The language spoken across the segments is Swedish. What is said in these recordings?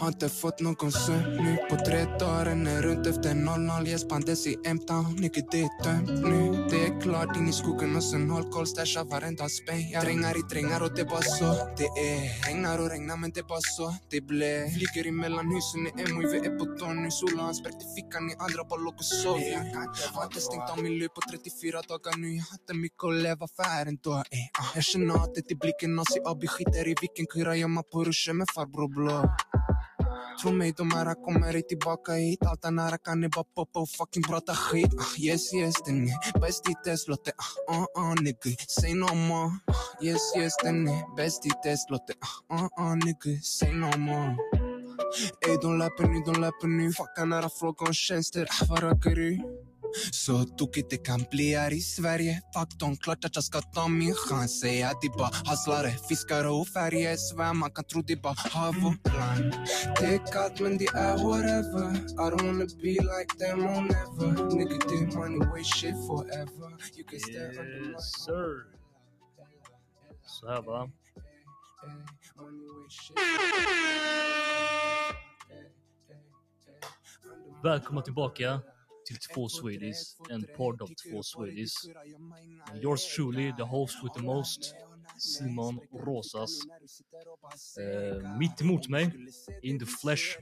Har inte fått någon sömn. Nu på tre dagar Ränner runt efter 00 gäspandes i M-town Nigga det är tömt nu. Det är klart in i skogen och sen håll koll Stasha varenda spänn Jag drängar i drängar och det är bara så. Det är regnar och regnar men det är bara så. Det blev Flyger emellan husen. I vi är på tån nu Solen spräckt i fickan. I andra bara låg och sov Har inte stängt av min lur på 34 dagar. Nu Jag hade mycket att leva för. Ändå eh, ah. Jag känner hatet i blicken Nazi AB skiter i vilken kura gömma på ruschen med farbror blå Tro mig, de här kommer ej tillbaka hit Allt den här kan ni bara poppa och fucking prata skit ah, Yes, yes, den är bäst i test, låt det ah, ah, ah, nigga. Say no more. Ah, Yes, yes, den är bäst i test, låt det ah, ah, ah, nigga. Say no more. Ey, de löper nu, de löper nu Fucka nära fråga om tjänster, ah, vad röker du? Så tokigt det kan bli här i Sverige. Fuck klart att jag ska ta min chans Säga de bara hasslare, fiskare och färger Svär man kan tro de bara har och land Det är men det är whatever. I don't wanna be like them or never Nigga det money way shit forever. You can stay yes, under my sir. Så här va. Välkomna tillbaka till Två Swedish, en podd av Två Swedish. Yours truly, the host with the most, Simon Rosas. Eh, mitt emot mig, in the flesh,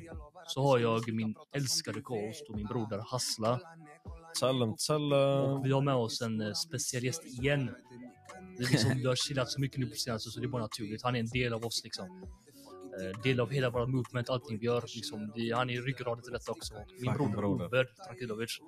så har jag min älskade co-host och min broder Hassla. Salam salam. Och vi har med oss en eh, speciell gäst igen. Det är liksom, vi har chillat så mycket nu på senaste så det är bara naturligt. Han är en del av oss liksom. Eh, del av hela vårt movement, allting vi gör. Liksom, det, han är ryggraden till detta också. Min Fucking broder. Ubed Trankilovic.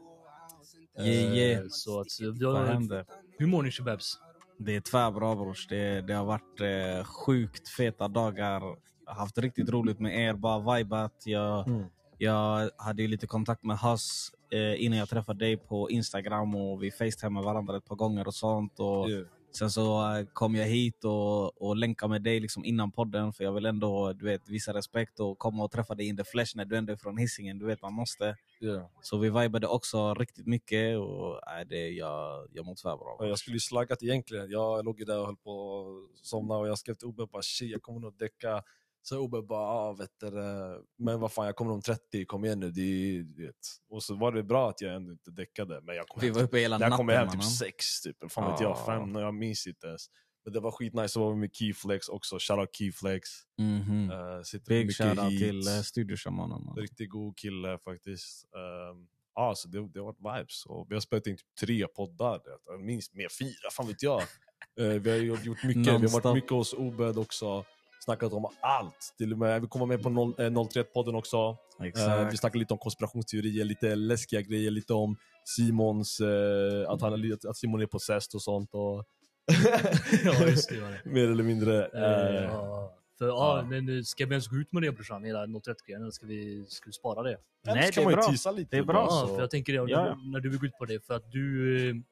Yeah, yeah. Så att, har, händer? hur mår ni shababs? Det är tvärbra brors. Det, det har varit eh, sjukt feta dagar. Jag har haft riktigt roligt med er, bara vibat. Jag, Mm. jag hade lite kontakt med Hass eh, innan jag träffade dig på Instagram och vi facetimade varandra ett par gånger och sånt. Och Yeah. Sen så eh, kom jag hit och, och länkade med dig liksom innan podden för jag vill ändå du vet, visa respekt och komma och träffa dig in the flesh när du ändå är från Hisingen. Du vet man måste. Yeah. Så vi vibade också riktigt mycket och äh, det, jag, jag mår tvärbra. Och Jag skulle ju slaggat egentligen. Jag låg ju där och höll på att somna och jag skrev till Ube bara shit jag kommer nog däcka. Så Ube bara ah, vet du, det, men vad fan jag kommer om 30, kom igen nu. Det, är- du vet. Och så var det bra att jag ändå inte däckade. Men jag kom Vi hem, var uppe hela jag natten kom hem mannen. typ sex, typ. fan vet jag, Ah. fem, jag minns inte ens. Men det var skitnice, så var vi med Keyflex också, shoutout Keyflex. Mhm. Uh, sitter på Big shoutout hit. till uh, studioshamanen. man. Riktigt god kille faktiskt. Um, ja, så det, det har varit vibes. Och vi har spelat in typ tre poddar. det- Jag minns mer, fyra, fan vet jag. Eh, vi har gjort mycket. Vi har varit mycket hos Obed också. Snackat om allt. Till och med, vi kommer med på noll- eh, 031-podden också. Exakt. vi snackar lite om konspirationsteorier, lite läskiga grejer, lite om Simons, eh, att, han att Simon är possessed och sånt. Och ja, just det. Det. mer eller mindre. Eh, ja. För, ja. men ska vi ens gå ut med det brorsan, hela 030-grejen, eller ska vi, ska vi spara det? Nej, kan det är bra. lite. Det är bra. Ja, så. för jag tänker det, Ja, när, ja. du- när du vill gå ut på det, för att du,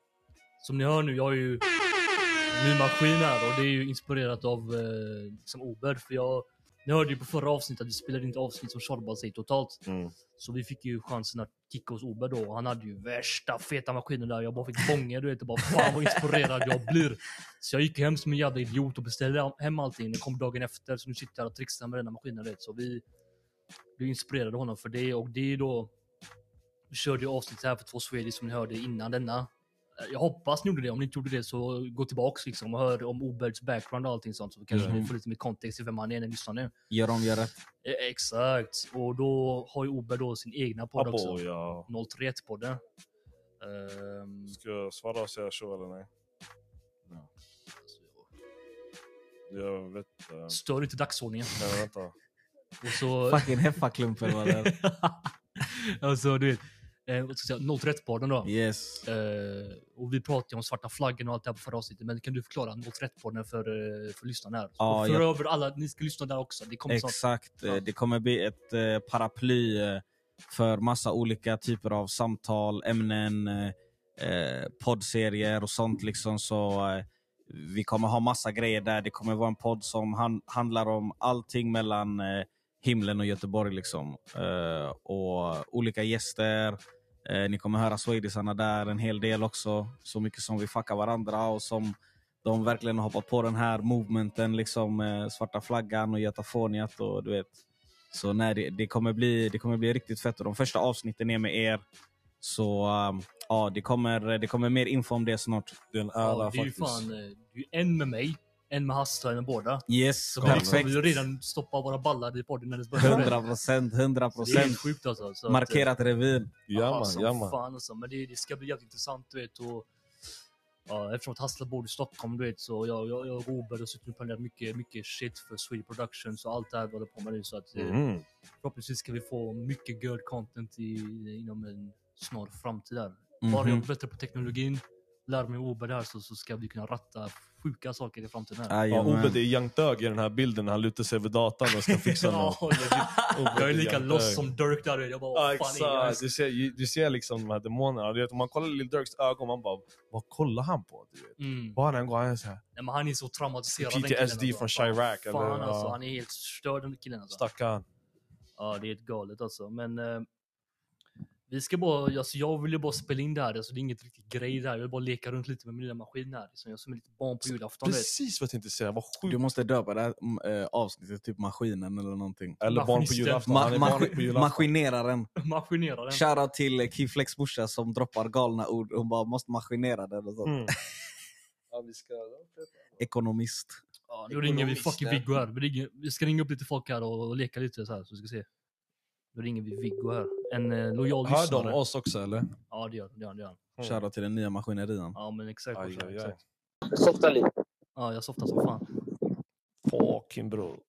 som ni hör nu, jag har ju ny maskin här och det är ju inspirerat av eh, liksom Uber, för jag, ni hörde ju på förra avsnittet att vi spelade inte avsnitt som Shorba sig totalt. Mm. Så vi fick ju chansen att kicka hos Uber då. Han hade ju värsta feta maskinen där. Jag bara fick bånger du vet. och bara fan vad inspirerad jag blir. Så jag gick hem som en jävla idiot och beställde hem allting. Det kom dagen efter. Så nu sitter jag och trixar med den här maskinen. Vet. Så vi blev inspirerade av honom för det. Och det är då... Vi körde ju avsnitt här för två Swedish som ni hörde innan denna. Jag hoppas ni gjorde det. Om ni inte gjorde det så gå tillbaks liksom och hör om Oberts background och allting sånt. Så kanske Mm. ni får lite mer kontext i vem han är när ni lyssnar nu. Gör om, gör rätt. Eh, Exakt. Och då har ju Ober då sin egna podd också. Abo, ja. 031-podden. Ehm, Ska jag svara och säga så eller nej? Jag vet inte. stör inte dagsordningen. Nej, vänta. Och så, Fucking heffaklumpen var det. alltså, du vet, eh, säga, 031-podden då. Yes. Eh, och vi pratade ju om svarta flaggan och allt det här på förra avsnittet. Men kan du förklara 031-podden för, eh, för lyssnarna här? Ja, och för jag- över alla, ni ska lyssna där också. Det kommer. Exakt. Ja. Eh, Det kommer bli ett eh, paraply eh, för massa olika typer av samtal, ämnen, eh, poddserier och sånt. Liksom. Så eh, Vi kommer ha massa grejer där. Det kommer vara en podd som han, handlar om allting mellan eh, himlen och Göteborg. Liksom. Eh, och olika gäster. Eh, ni kommer höra swedisarna där en hel del också. Så mycket som vi fuckar varandra och som de verkligen har hoppat på den här movementen, liksom eh, svarta flaggan och getafoniat och du vet. Så nej, det, det, kommer bli, det kommer bli riktigt fett och de första avsnitten är med er. Så um, ja, det kommer, det kommer mer info om det snart. Det är en ära Ja, det är ju faktiskt. fan, det är en med mig, en med Hasse och båda. Yes, Så liksom, perfekt. vi har redan stoppat våra ballar i podden när det börjar. 100 procent, 100 Det är procent. helt sjukt alltså. Så att, Markerat revir. Ja man, ja man. fan alltså. Men det, det ska bli jävligt intressant du vet. Och, ja, eftersom att Hassla bor i Stockholm du vet så jag, jag, jag och Robert har suttit och planerat mycket, mycket shit för Swede Productions och allt det här vi håller på med nu. Så att eh, Mhm. förhoppningsvis ska vi få mycket good content i, inom en snar framtid här. Bara Mhm. jag blir bättre på teknologin, lär mig Robert här så, så ska vi kunna ratta sjuka saker i framtiden här. Ja, det är Young Thug i den här bilden när han lutar sig över datorn och ska fixa något. Ove, jag är lika Thug. som Dirk där. Jag bara, Ja exakt, du ser, du ser liksom de här demonerna. Du vet, om man kollar Lil Durks ögon, man bara vad kollar han på? Du vet? Mm. Bara den går han är såhär, Nej, men han är så traumatiserad. PTSD killen, från alltså. Fan, Chirac, Fan eller? alltså, Ja. han är helt störd den killen alltså. stackarn. Ja, det är ett galet alltså. Men eh, vi ska bara, alltså, jag vill ju bara spela in det här. Alltså, det är inget riktigt grej där. Jag vill bara leka runt lite med min lilla maskin här. Liksom. Jag som är lite barn på julafton. du. Precis vad jag tänkte säga, vad Du sjukt. måste döpa det här eh, avsnittet typ maskinen eller någonting. Eller barn på julafton, Ma- på ma- julafton. maskineraren. Maskinera den. Shoutout till Keyflex morsa som droppar galna ord. Hon bara måste maskinera den och sånt. Mm. Ja, vi ska... Ekonomist. Ja, nu ringer vi fucking Viggo här. Vi, ringer, vi ska ringa upp lite folk här och, och leka lite så här så vi ska se. Nu ringer vi Viggo här. En eh, lojal Hör de lyssnare. oss också eller? Ja, det gör det. Gör, det gör. Mm. Shoutout till den nya maskinerian. Ja, men exakt. Aj, aj, aj. exakt. Softa lite. Ja, jag softar som fan. Fucking bror.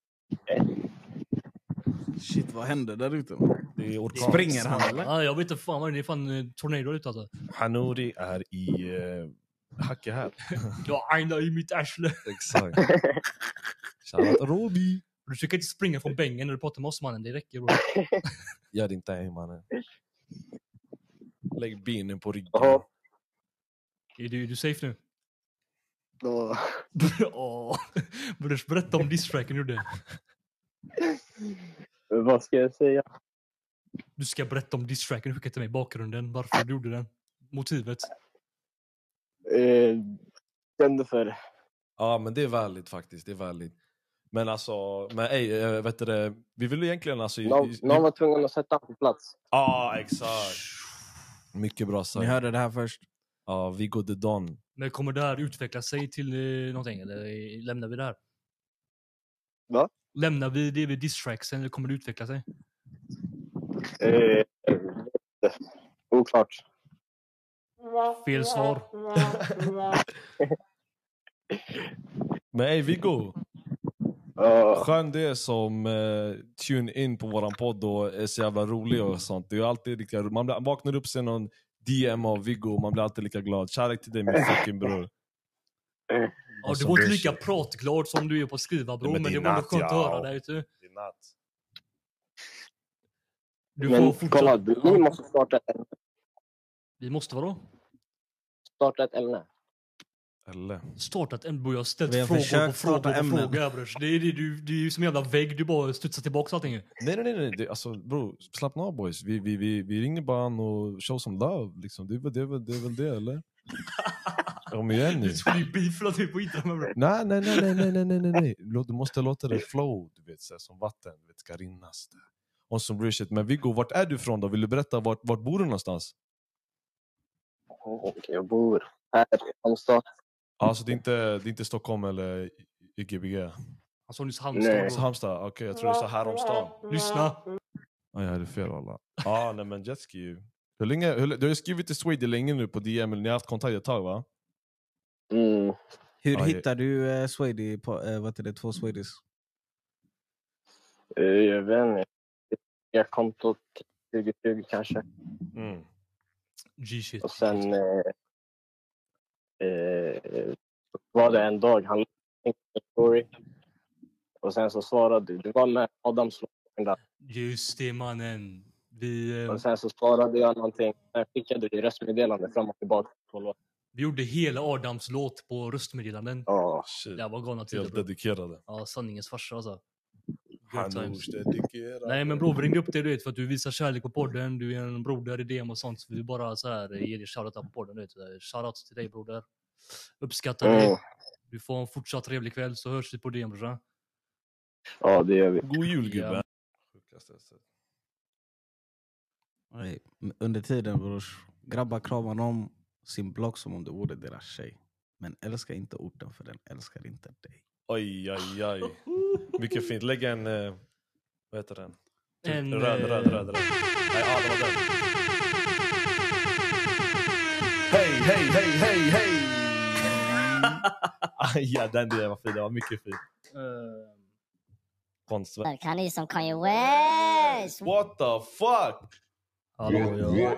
Shit, vad hände där ute? Det är orkan. Springer han eller? Ja, jag vet inte fan vad det är. Det är fan eh, tornado ute alltså. Hanuri är i uh, Hacke här. Jag har aina i mitt arsle. Exakt. Shoutout Robi. Du ska inte springa från bängen när du pratar med oss mannen. Det räcker bro. Gör inte ej mannen. Lägg benen på ryggen. Jaha. Är du, är du safe nu? Då, Åh. Brors, berätta om distracken du gjorde. vad ska jag säga? Du ska berätta om distracken du skickade till mig. Bakgrunden. Varför du gjorde den. Motivet. Eh, kände för... Ja men det är väldigt faktiskt, det är väldigt. Men alltså, men ej, äh, vet du det, vi vill ju egentligen alltså... Någon, i- någon var tvungen att sätta på plats. Ja, exakt. Mycket bra Ni sagt. hörde det här först. Ja, Viggo the Don. Men kommer det här utveckla sig till eh, någonting? Eller eh, lämnar vi det här? Va? Lämnar vi det vid distracksen eller kommer det utveckla sig? Eh, oklart. Fel svar. Men ej Viggo, Ja, skön det som eh, tune in på våran podd och är så jävla rolig och sånt. Det är alltid lika Man blir- vaknar upp sig någon DM av Viggo och man blir alltid lika glad. Kärlek till dig min fucking bror. Ja, Alltså, du var inte är lika pratglad som du är på skriva bro, Nej, men, men det är var ändå skönt att höra dig. vet Du, är du men får kolla, fortsätta. ni Ja, måste starta ett, ämne. vi måste vadå? starta ett ämne. Eller? Startat en bro, jag har ställt vi frågor på frågor på frågor brors. Det är, det, är ju som en jävla vägg, du bara studsar tillbaka allting. Nej nej nej, nej. Det, alltså bro, slappna av boys. Vi, vi, vi, vi ringer bara an och show some love liksom. Det är väl det, det, är väl det eller? Kom igen nu. Du skulle ju beefla typ på internet bror. Nej nej nej nej nej nej nej nej. Du måste låta det flow, du vet, så här, som vatten, det ska rinnas. Där. Och som bryr. Men Viggo, vart är du ifrån då? Vill du berätta vart, vart bor du någonstans? Och jag bor här i Halmstad. Alltså det är inte, det är inte Stockholm eller YGBG? Han sa nyss Halmstad. Nej. bro. Halmstad? Okej, jag tror det är så här om stan. Lyssna. Ah, jag hade fel alla. ah, nej men jetski. Hur länge, hur, du har ju skrivit till Swede länge nu på DM, eller ni har haft kontakt ett tag va? Mm. Hur Ja, hittar du eh, Swady på, eh, vad heter det, två Swedish? Eh, jag vet inte. Jag kontot 2020 kanske. Mm. G-shit. Och sen eh, eh, var det en dag han story. Och sen så svarade du. Du var med Adams låt där. Just det mannen. Vi, eh, Och sen så svarade jag någonting. Sen skickade du röstmeddelande fram och tillbaka. på vi gjorde hela Adams låt på röstmeddelanden. Ja. Shit. Det var galna tider Helt dedikerade. Ja, sanningens farsa alltså. Good Han times. är dedikerad. Nej men bror, vi ringde upp dig du vet för att du visar kärlek på podden. Du är en broder i DM och sånt. Så vi bara så här ger dig shoutout på podden. Du vet. Shoutout till dig broder. Uppskattar dig. Du får en fortsatt trevlig kväll så hörs vi på DM brorsan. Ja, det gör vi. God jul Ja. gubben. Men Under tiden brors, grabbar kramar om sin blogg som om det vore deras tjej. Men älska inte orten för den älskar inte dig. Oj, oj, oj. Mycket fint. Lägg en... eh, vad heter den? En, röd, eh, röd, röd, röd. Nej, ja, det var den. Hej, hej, hej, hej, hej! Aj, ja, den delen var fin. Det var mycket fin. Eh, Konstverk. Kan ni som Kanye West? What the fuck? hallå ja.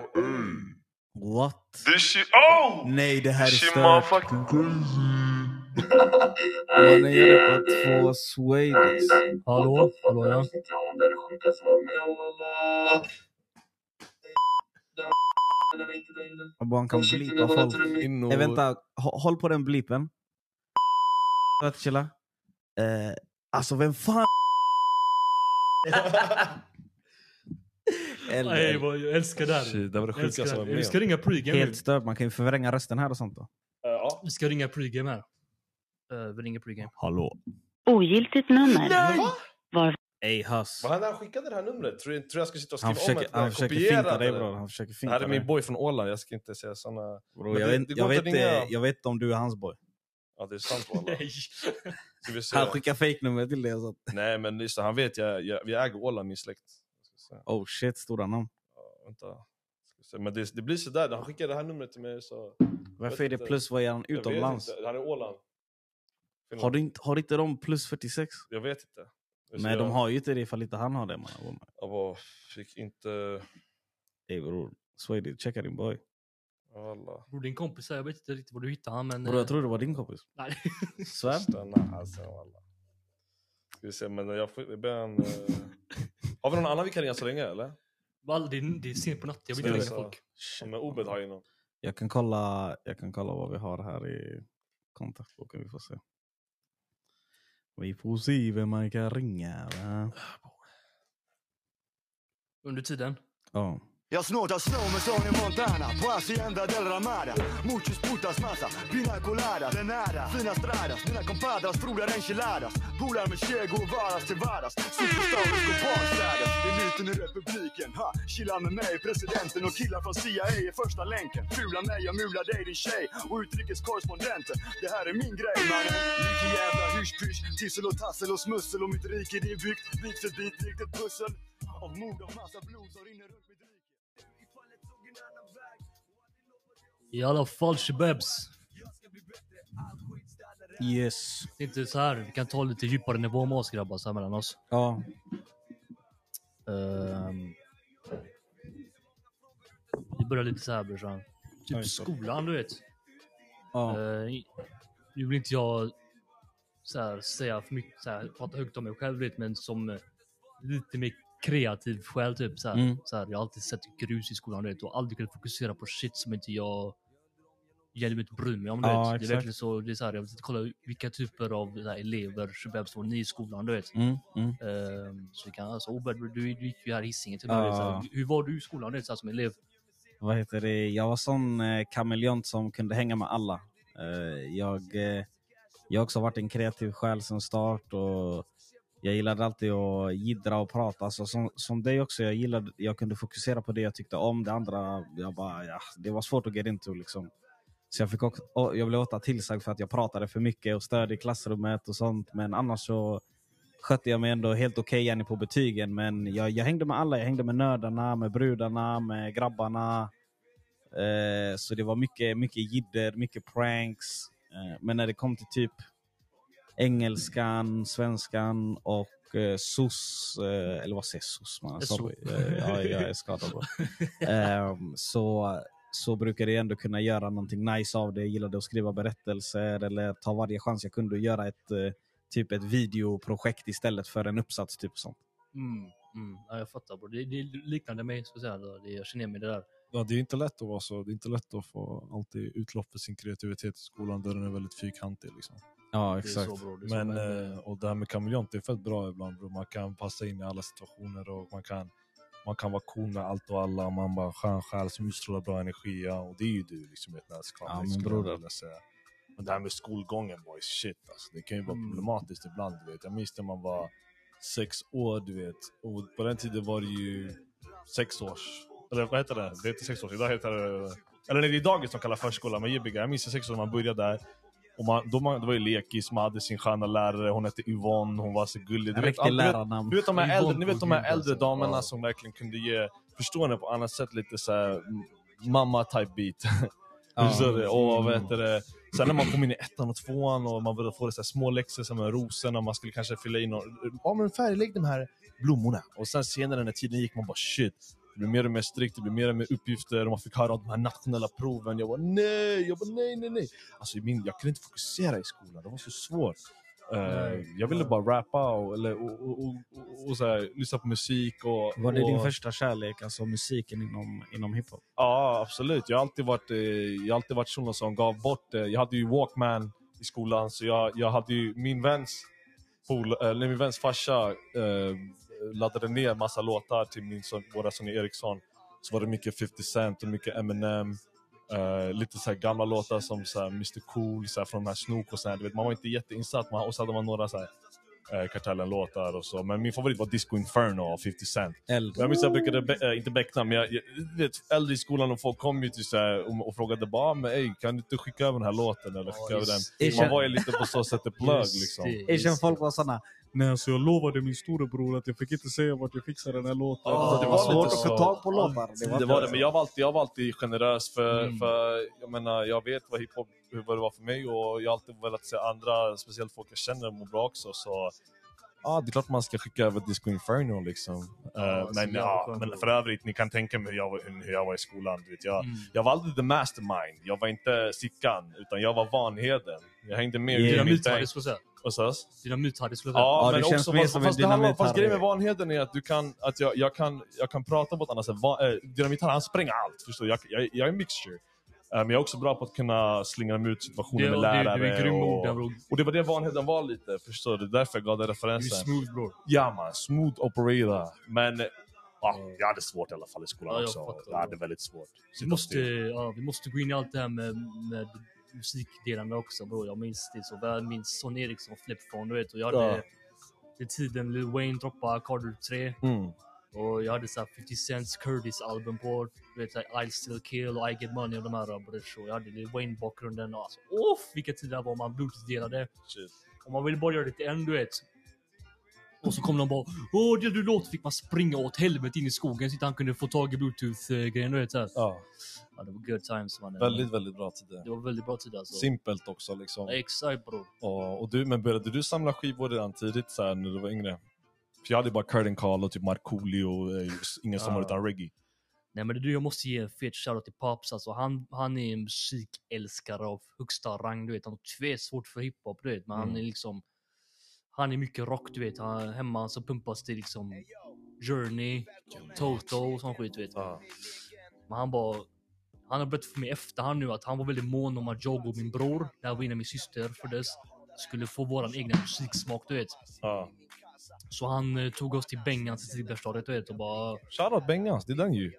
What? This shit. Oh! Nej, det här är stört. Mannen gör det på två Swedish. Hallå, hallå ja. Abba, han kan blipa folk. Och... Eh, vänta, hå- håll på den blipen. Chilla. Eh, alltså vem fan... Eller, Nej, vad- jag älskar det här. Shit, det var det Jag sjukaste var Vi med ska om. ringa pregame helt stört, man kan ju förvränga rösten här och sånt då. Ja. Vi ska ringa pregame här. Eh, vi ringer pregame. Hallå? Ogiltigt nummer. Var Ey Huss. Vad han han skickade det här numret? Tror, tror jag ska sitta och Han skriva om försöker, ett? han försöker finta dig bror. Han försöker Det finta här är dig. min boy från Åland, jag ska inte säga såna... Bro, jag, det- vet, det jag, vet, ringa. jag vet om du är hans boy. Ja, det är sant walla. Han skickar fake-nummer till dig sånt. Nej men lyssna, han vet jag, jag, vi äger Åland, min släkt. Oh shit, stora namn. Ja, vänta. Men det, det blir sådär, han skickade det här numret till mig så... Varför är det inte. plus vad är han utomlands? Han är Åland. Finland. Har, du inte, har inte de plus 46? Jag vet inte. Så Nej, jag, de har ju inte det ifall inte han har det. Man. Jag bara fick inte... Ey bror, Swedish, checka din boy. Alla. Bror din kompis jag vet inte riktigt var du hittade han men... Bror, eh, jag tror det var din kompis. Nej. Svär? Stanna alltså alla. Ska vi se, men jag får jag han... Eh... Har vi någon annan vi kan ringa så länge eller? Wall, det, är, det är sent på natten, jag vill inte ringa folk. Ja, Men Obed har ju någon. Jag kan kolla, jag kan kolla vad vi har här i kontaktboken. Vi får se. Vi får se vem man kan ringa. Va? Under tiden. Ja. Jag snortar snow med Sony Montana. På Hacienda del Ramada. Muchos putas massa. Pina colada De nada, Fina stradas Mina compadras Frugar enchiladas. Polar med Che Guevaras till vardags. Superstars och barnstädes Eliten i republiken. Ha Chilla med mig Presidenten. Och killar från CIA är första länken. Fula mig Jag mular dig din tjej. Och utrikeskorrespondenten. Det här är min grej mannen. Mycket jävla hysch-pysch Tissel och tassel och smussel. Och mitt rike det är byggt Bit för bit likt ett pussel. Av mord och massa blod som rinner runt. I alla fall. Yes. Det är inte så här, vi kan ta lite djupare nivå med oss grabbar så här mellan oss. Ja. Ehm, vi börjar lite så här brorsan. Typ skolan du vet. ja. Uh, nu vill inte jag så här, säga för mycket, så här, prata högt om mig själv vet, men som eh, lite mer kreativ själv typ. Så här, Mm. så jag har alltid sett grus i skolan vet, och aldrig kunnat fokusera på shit som inte jag inte bryr mig om. Ja, vet. Det är verkligen så, det är så här, jag vill kolla vilka typer av här, elever, shabab står ni i skolan du vet. Mm, mm. Ehm, så vi kan, alltså, Obed, du, du gick ju här i Hisingen till Ja. hur var du i skolan vet, så här, som elev? Vad heter det? Jag var sån eh, kameleont som kunde hänga med alla. Eh, jag, eh, jag har också varit en kreativ själ sedan start och jag gillade alltid att jiddra och prata. Alltså, som, som dig också, jag, gillade, jag kunde fokusera på det jag tyckte om. Det andra, jag bara, ja, det var svårt att get into. Liksom. Så jag, fick också, och jag blev ofta tillsagd för att jag pratade för mycket och störde i klassrummet och sånt. Men annars så skötte jag mig ändå helt okej okay, på betygen. Men jag, jag hängde med alla. Jag hängde med nördarna, med brudarna, med grabbarna. Eh, så det var mycket, mycket jidder, mycket pranks. Eh, men när det kom till typ engelskan, svenskan och eh, SOS, eh, eller vad säger SOS? Man? SO. Sorry. Eh, ja, jag är skadad. Ehm, så, så brukade jag ändå kunna göra någonting nice av det. Jag gillade att skriva berättelser eller ta varje chans jag kunde att göra ett, eh, typ ett videoprojekt istället för en uppsats. Typ sånt. Mm, mm, ja, jag fattar. Bro. Det, det liknade mig, ska jag säga. Det, jag känner mig det där. Ja, det är inte lätt att vara så. Det är inte lätt att få alltid utlopp för sin kreativitet i skolan där den är väldigt fyrkantig. Liksom. Ja, Det är så, bro. Det Men, men, eh, och det här med kameleont, det är fett bra ibland. Bro. Man kan passa in i alla situationer och man kan, man kan vara cool med allt och alla. Man bara skön själ som utstrålar bra energi. Ja, och det är ju du liksom i ett. Ja, det men jag säga. Det här med skolgången boys, shit alltså. Det kan ju vara Mm. problematiskt ibland du vet. Jag minns när man var sex år du vet. Och på den tiden var det ju sex års, eller vad heter det? Det heter sex års, idag heter det, eller nej, det är dagis som kallar förskola, men jibbiga. Jag minns sex år när man började där. Och man, då man, det var ju lekis, man hade sin sköna lärare, hon hette Yvonne, hon var så gullig. Du vet, du vet, du vet de här äldre, ni vet de här äldre alltså. damerna som verkligen kunde ge förstående på annat sätt lite såhär mamma type beat. Och heter det? Sen när man kom in i ettan och tvåan och man började få det så små läxor som med rosorna, man skulle kanske fylla in och, ja men färglägg de här blommorna. Och sen senare när tiden gick man bara shit, det blev mer och mer strikt, det blev mer och mer uppgifter och man fick höra om de här nationella proven. Jag var nej, jag bara nej, nej, nej. Alltså min, jag kunde inte fokusera i skolan, det var så svårt. Nej. jag ville bara rappa och, eller, och, och, och, och, så här, lyssna på musik. Och, Var det din första kärlek, alltså musiken inom, inom hiphop? Ja, absolut. Jag har alltid varit, eh, jag har alltid varit sån som gav bort. Eh, jag hade ju Walkman i skolan, så jag, jag hade ju min väns, pol, eller min väns farsa eh, laddade ner massa låtar till min son, våra Sonny Eriksson. Så var det mycket 50 Cent och mycket Eminem. Eh, lite så här gamla låtar som så Mr Cool, så från de här Snook och så här. Du vet, man var inte jätteinsatt, man, och så hade man några så här, eh, Kartellen-låtar och så. Men min favorit var Disco Inferno av 50 Cent. Äldre. Jag minns jag brukade, be- äh, inte beckna, men jag, jag vet, äldre i skolan och folk kom ju till så och, och frågade bara ah, men ey, kan du inte skicka över den här låten eller skicka över den? Man var ju lite på så sätt Just liksom. just folk var såna, nej alltså jag lovade min storebror att jag fick inte säga vart jag fixade den här låten. Ja, det det var var svårt att få så. tag på låtar. Det var det, men jag var alltid, jag var alltid generös för, Mm. för jag menar, jag vet vad hiphop, hur- vad det var för mig och jag har alltid velat se andra, speciellt folk jag känner, må bra också. Så ja, det är klart man ska skicka över Disco Inferno liksom. Ja, så men, ja, men för övrigt, ni kan tänka mig hur jag var, hur jag var i skolan. Du vet, jag, Mm. jag var aldrig the mastermind, jag var inte Sickan, utan jag var Vanheden. Jag hängde med Yeah. yeah. i min bänk. Jag. Vad sades? Dynamit-Harry skulle jag. Ja, Ja, det men känns också, mer fast, som en fast, det handlar, fast dynamit-Harry. grejen med Vanheden är att, du kan, att jag, jag, kan, jag kan prata på ett annat sätt. Äh, dynamit han spränger allt, förstår du? Jag, jag, jag är en mixture. Eh, men jag är också bra på att kunna slingra mig ut situationer Det- med det- lärare. grym med och, och det var det Vanheden var lite, förstår du? Därför jag gav den Du är referensen. smooth bror. Ja man, smooth operator. Men eh, ja, jag hade svårt i alla fall i skolan Ja, jag också. fattar. Jag hade väldigt svårt. Vi måste, ja, vi måste gå in i allt det här med, med musikdelarna också bror. Jag minns det så väl. Minns Son Eriksson Flipphone du vet. Och jag hade Ja. det tiden Lil Wayne droppade Carter 3. Mm. Och jag hade så här 50 Cents Curtis album på. Du vet, I'll still kill och I get money och de här brors. Och jag hade Lil Wayne bakgrunden. Och alltså, off, vilka tider det var man bluetooth-delade. Shit. Och man ville bara göra det till en, du vet. Och så kom de bara Åh, det du låt fick man springa åt helvete in i skogen så att han kunde få tag i bluetooth-grejen. Så här. Ja, Ja, det var good times mannen. väldigt, väldigt bra tider. Det var väldigt bra tid alltså. Simpelt också liksom. Ja, Exakt bror. Och, och du, men började du samla skivor redan tidigt så här, när du var yngre? För jag hade bara Curtin Call och typ Markoolio och eh, ingen sommar Ja. utan reggae. Nej men du, jag måste ge en fet shoutout till Pops alltså. Han, han är en musikälskare av högsta rang, du vet. Han har svårt för hiphop, du vet. Men han Mm. är liksom... Han är mycket rock, du vet. Han, hemma så pumpas det liksom Journey, Toto och sån skit, du vet. Ja. Men han bara... Han har berättat för mig efterhand nu att han var väldigt mån om att jag och min bror, när vi innan min syster föddes, skulle få våran egna musiksmak, du vet. Ja. Så han eh, tog oss till Bengans i Silberstadiet, du vet, och bara... Shoutout Bengans, det är den ju.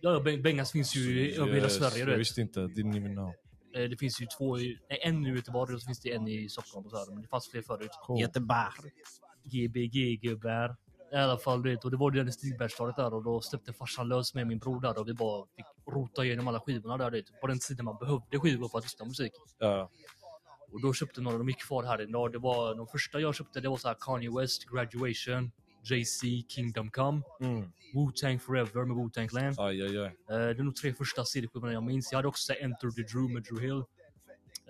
Ja, Beng- Bengans finns ju i- över hela Sverige, du Jag vet. visste inte, didn't even know. Eh, Det finns ju två, i, nej, en i Göteborg och så finns det en i Stockholm. Och så här, men det fanns fler förut. Cool. Göteborg. GBG gubbar. I alla fall, du vet, och det var den i Stigbergsstadiet där och då släppte farsan lös med min bror där och vi bara fick rota igenom alla skivorna där. Vet, på den tiden man behövde skivor för att lyssna på musik. Ja. Och då köpte några, de gick kvar här idag. Det var, de första jag köpte det var så här Kanye West, Graduation, JC, Kingdom Come, Mm. Wu-Tang Forever med Wu-Tang Clan. Aj, aj, aj. Eh, det är nog tre första CD-skivorna jag minns. Jag hade också Enter the Drew med Drew Hill.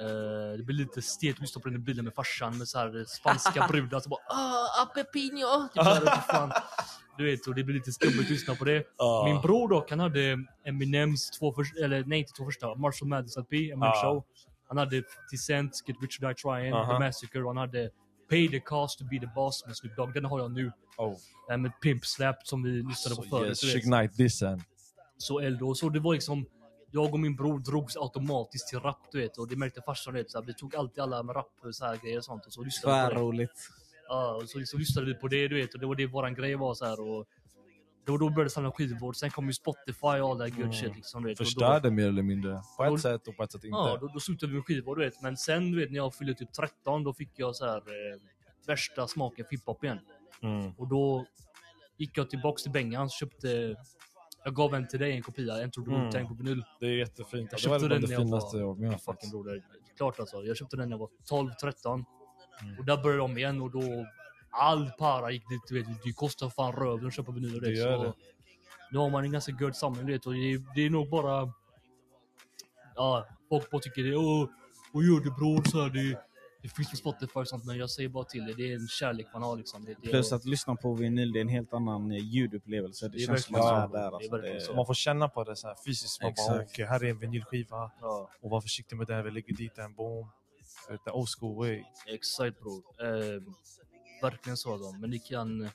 Eh, det blir lite stelt att lyssna på den i bilen med farsan med så här spanska brudar som bara ah, apepino. Typ här. Du vet, och det blir lite skumt att lyssna på det. Ja. Min bror dock, han hade Eminems två första, eller nej inte två första, Marshall Mathers LP, Eminem Ja. Show. Han hade 50 Cent, Get Rich or Die Trying, Aha. The Massacre och han hade Pay the Cost to be the Boss med Snoop Dogg. Den har jag nu. Oh. Eh, med Pimp Slap som vi lyssnade på förut. yes, Suge Knight dissen. så. Och så det var liksom, jag och min bror drogs automatiskt till rap du vet. Och det märkte farsan, vet. Så här, vi tog alltid alla med rap så här grejer och sånt. Och så lyssnade det. Tvärroligt. Ja, och så, så lyssnade vi på det du vet. Och det var det våran grej var så här. Och Då, då började jag samla skivor, sen kom ju Spotify och all that good Mm. shit. Liksom, du vet. Då- Förstörde mer eller mindre. På Då- ett sätt och på ett sätt inte. Ja, då, då slutade vi med skivor du vet. Men sen du vet när jag fyllde typ 13 då fick jag så här eh, värsta smaken för hiphop igen. Mm. Och då gick jag tillbaks till Bengan och köpte jag gav en till dig, en kopia, en till Mm. Wu-Tang på vinyl. Det är jättefint. Jag Det var köpte den det när jag finaste var... jag fucking broder. Klart alltså. Jag köpte den när jag var 12, 13. Mm. Och där började de igen och då... All para gick dit, du vet. Det kostar fan röven att köpa vinyl och Det det. gör Så det. nu har man en ganska good samling, du vet. Och det, det är nog bara... Ja, folk bara tycker det. Åh, vad gör du bror? Så här, det, det finns på Spotify och sånt, men jag säger bara till det. Det är en kärlek man har liksom. Det, det, Plus att lyssna på vinyl, det är en helt annan eh, ljudupplevelse. Det, Det är känns som att så. man är där. Är Alltså. Det, så. Man får känna på det så här fysiskt. Man bara, okej, här är en vinylskiva. Ja, Och var försiktig med den, vi lägger dit den, boom. Är old school way. exakt bror. Eh, verkligen så. Då. Men ni kan...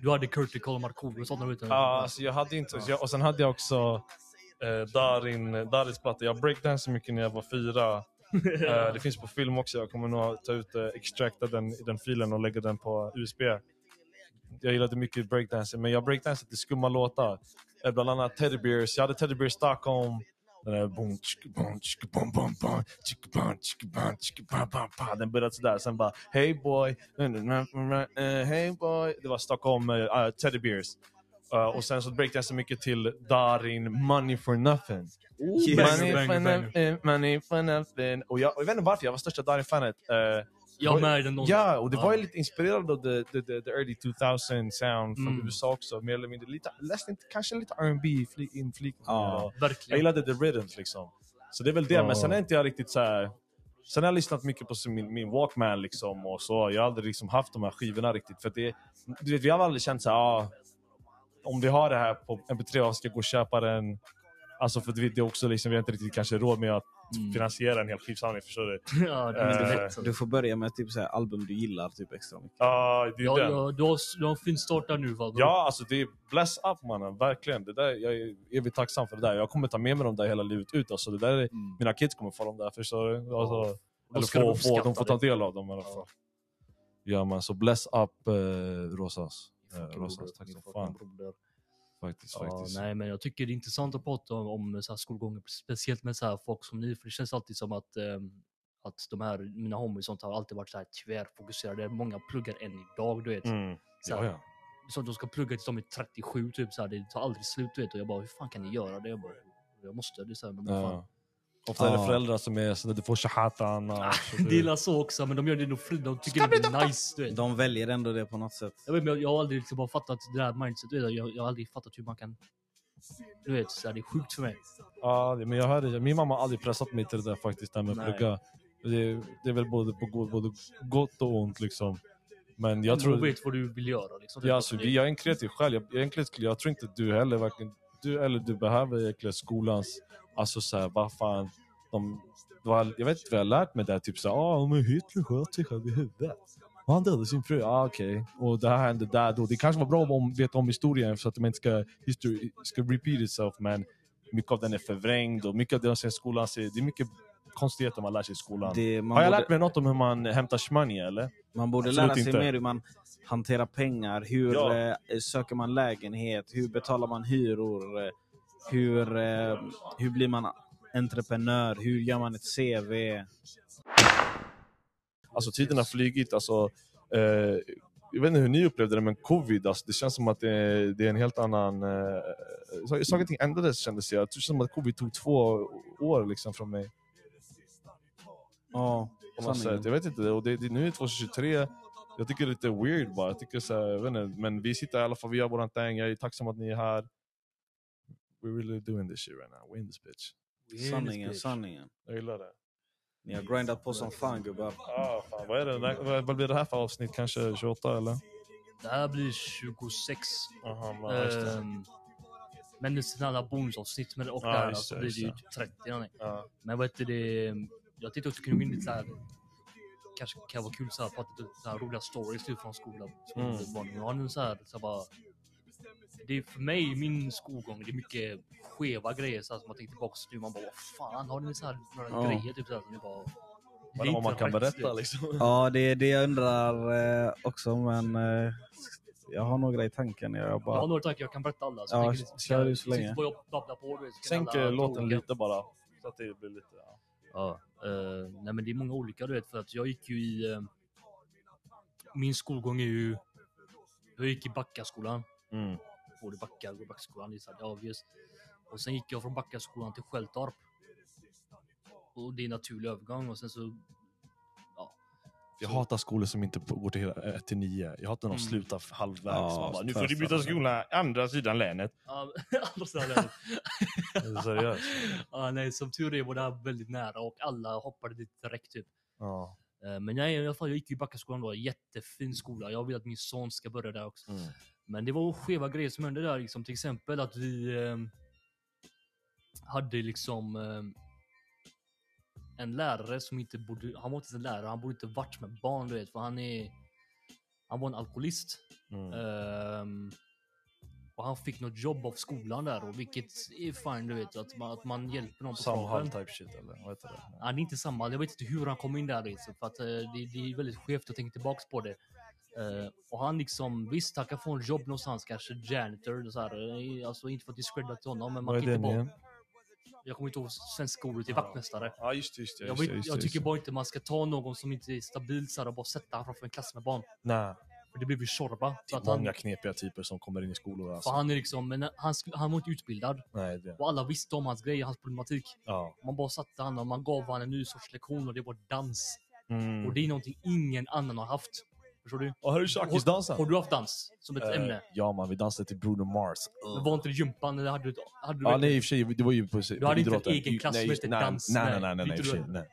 Du hade Curtis Cole Markoolio och sånt. Du. Ja, alltså jag hade inte... Jag, och sen hade jag också eh, Darin, Darins platta. Jag breakdansade mycket när jag var fyra. Eh, det finns på film också. Jag kommer nog ta ut, eh, extracta den i den filen och lägga den på USB. Jag gillade mycket breakdancing, men jag breakdansade till skumma låtar. Eh, bland annat Teddy Bears. Jag hade Teddy Bears Stockholm. Den där bom, bom, bom, bom, bom, bom, bom, bom. Den började sådär. Sen bara Hey boy, hey boy. Det var Stockholm uh, Teddy Bears. Uh, och sen så breakdansade mycket till Darin, Money for nothing. Yes. Money Banger, for banger. nothing, money for nothing. Och jag, och jag vet inte varför, jag var största Darin-fanet. Uh, Jag med någon- Ja, och det var ju lite inspirerad av the, the, the, the early 2000 sound från Mm. USA också. Mer eller mindre. Lite, läste inte, kanske lite R&B fli- inflikningar. Ja. och- Jag gillade the rhythms liksom. Så det är väl det, men sen är inte jag riktigt så här. Sen har jag lyssnat mycket på min, min Walkman liksom och så. Jag har aldrig liksom haft de här skivorna riktigt. För det, du vet, vi har aldrig känt så här, ah, om vi har det här på MP3, jag ska gå och köpa den. Alltså för det är också liksom, vi har inte riktigt kanske råd med att Mm. finansiera en hel skivsamling, förstår du? ja, det är mindre Eh, du får börja med typ så här album du gillar typ extra mycket. Ja, det är Ja, den. ja, du, har, du har en fin start där nu va? bror? Ja, alltså det är bless up mannen, verkligen. Det där, jag är evigt tacksam för det där. Jag kommer ta med mig dem där hela livet ut. Alltså, det där är, Mm. Mina kids kommer få dem där, förstår du? Alltså, eller få, de få, de får ta del av dem i alla fall. Ja man, så bless up eh, Rosas. Eh, Rosas, tack som fan. Broder. Faktiskt, Ja, faktiskt. nej, men jag tycker det är intressant att prata om, om så här skolgången, speciellt med så här folk som ni, för det känns alltid som att, ehm, att de här, mina homies och sånt har alltid varit så här tvärfokuserade. Många pluggar än idag, du vet. Mm. Så Ja, här, ja. Så att de ska plugga tills de är 37, typ så här, det tar aldrig slut, du vet. Och jag bara, hur fan kan ni göra det? Jag bara, jag måste. Det så här, men vad fan. Ja. Ofta är det föräldrar som är sådär, du får shahata annars. och Det är så också, men de gör det nog fri. De tycker det är nice, du vet. De väljer ändå det på något sätt. Jag, vet, men jag, jag har aldrig liksom bara fattat det där mindset. du vet, Jag, jag har aldrig fattat hur man kan... Du vet, så här, det är sjukt för mig. Ja, men jag hörde, min mamma har aldrig pressat mig till det där faktiskt, det här med att Nej. plugga. Det, det är väl både på go- både gott och ont liksom. Men jag Du tror... vet vad du vill göra. Liksom. Ja, alltså, jag är en kreativ själv. Jag, jag, är en kreativ, jag tror inte du heller varken du eller du behöver egentligen skolans... Alltså så här, vad fan. De, var, jag vet inte vad jag har lärt mig där. Typ så här, ah, men Hitler sköt sig själv i huvudet. Och han dödade sin fru. Ah, okej. Och det här hände där då. Det kanske var bra om veta om historien så att man inte ska, history, ska repeat itself. Men mycket av den är förvrängd och mycket av det de säger i skolan, så det är mycket konstigheter man lär sig i skolan. Det, Har jag borde, lärt mig något om hur man hämtar shmoney eller? man borde Absolut lära sig inte. mer hur man hanterar pengar. Hur Ja. eh, söker man lägenhet? Hur betalar man hyror? Hur, eh, hur blir man entreprenör? Hur gör man ett CV? Alltså tiden har flygit. Alltså, eh, jag vet inte hur ni upplevde det, men covid, alltså, det känns som att det är, det är en helt annan... Eh, saker och ting ändrades kändes jag. Det känns som att covid tog två år liksom från mig. Ja, sätt. Jag vet inte, och det, det, nu är det 2023. Jag tycker det är lite weird bara. Jag tycker så här, jag vet inte, men vi sitter i alla fall, vi gör våran thing. Jag är tacksam att ni är här. We're really doing this shit right now. We're in this bitch. Sanningen, sanningen. Jag gillar det. Ni har grindat på som fan gubbar. Ah, fan, vad, är det? När- vad- blir det här för avsnitt? Kanske 28 eller? Det här blir 26. Aha, det. Ehm, men det är sådana alla bonusavsnitt med det och Ja, där just så det, blir det ju typ 30 någonting. Ja. Men vad heter det? Jag tänkte också kunna gå in lite såhär. Kanske kan vara kul såhär prata lite så här roliga stories typ från skolan. Mm. har nu så här, så här bara. Det är för mig, min skolgång, det är mycket skeva grejer så här, som man tänker tillbaka nu. Man bara, vad fan har ni så här några Ja. grejer typ så här, som ni bara. Vad det man kan rätt, berätta vet. liksom? Ja, det är det jag undrar eh, också, men eh, jag har några i tanken. Jag Jag har bara... några tankar, jag kan berätta alla. Så Ja, kör du så länge. Bara på. Du Sänk eh, låten lite bara. Så att det blir lite... Ja. Ja, eh, nej men det är många olika du vet för att jag gick ju i... eh, min skolgång är ju... Jag gick i Backaskolan. Mm. Både Backa och Backaskolan, det är obvious. Och sen gick jag från Backaskolan till Skälltorp. Och det är en naturlig övergång och sen så... Ja. Jag Så- hatar skolor som inte går till hela 1 till 9. Jag hatar när de Mm. slutar halvvägs. Ja, nu får du byta skola andra sidan länet. Ja, andra sidan länet. Seriöst. ja, nej, som tur är var det här väldigt nära och alla hoppade dit direkt typ. Ja. Eh, Men jag, i alla fall, jag gick ju i Backaskolan då, jättefin skola. Jag vill att min son ska börja där också. Mm. Men det var skeva grejer som hände där, liksom, till exempel att vi eh, hade liksom eh, en lärare som inte borde, han var inte en lärare, han borde inte varit med barn du vet, för han är, han var en alkoholist. Mm. Ehm, och han fick något jobb av skolan där, och vilket är fine du vet, att man, att man hjälper någon på Samhall type shit eller vad heter det? Han är inte samma. Jag vet inte hur han kom in där liksom, för att eh, det, det är väldigt skevt att tänka tillbaks på det. Eh, och han liksom, visst han kan få en jobb någonstans, kanske janitor så här. eh, Alltså inte för att discredda till honom, men man kan inte bara... Jag kommer inte ihåg svenska ordet till vaktmästare. Ja just det, just det. Jag, Just det, just jag tycker just bara inte man ska ta någon som inte är stabil så här, och bara sätta honom framför en klass med barn. Nej, För det blir ju tjorva. det är att han, många knepiga typer som kommer in i skolor. för Alltså. han är liksom, men han, han var inte utbildad. Nej, det. Och alla visste om hans grejer, hans problematik. Ja. Man bara satte honom, man gav honom en ny sorts lektion och det var dans. Mm. Och det är någonting ingen annan har haft. Förstår du? Och har du tjackisdansen? Har du haft dans som ett Eh, ämne? Ja man, vi dansade till Bruno Mars. Men var inte det gympan eller hade du, hade du Ja, nej i och för sig, det var ju på Du hade inte en egen klass som hette dans? Nej, Nej, nej, nej, nej, i och för sig, nej.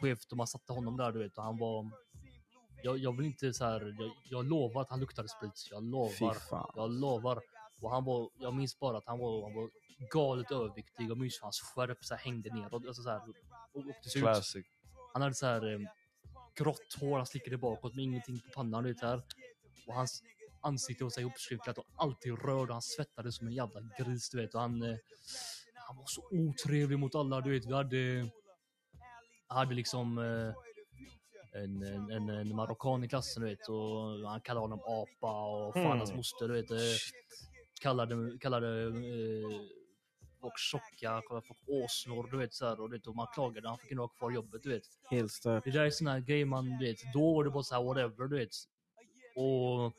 skevt och man satte honom där du vet och han var... Jag, jag vill inte så här, jag, jag lovar att han luktade sprit. Jag lovar. Jag lovar. Och han var, jag minns bara att han var, han var galet överviktig. Jag minns hur hans skärp så här hängde ner. Alltså så här, och åkte ut. Classic. Han hade så här grått hår, han slickade bakåt med ingenting på pannan. Vet, här. Och hans ansikte var så här ihopskrynklat och alltid röd och han svettades som en jävla gris. Du vet. Och han, eh, han var så otrevlig mot alla. Du vet, vi hade, hade liksom eh, en, en, en, en marockan i klassen du vet och han kallade honom apa och fan Mm. hans moster du vet. eh, Kallade, kallade eh, folk tjocka, kallade folk åsnor du vet så här, och, du vet, och man klagade, han fick inte ha kvar jobbet du vet. Helt stört. Det där är såna grejer man vet, då var det bara så här whatever du vet. Och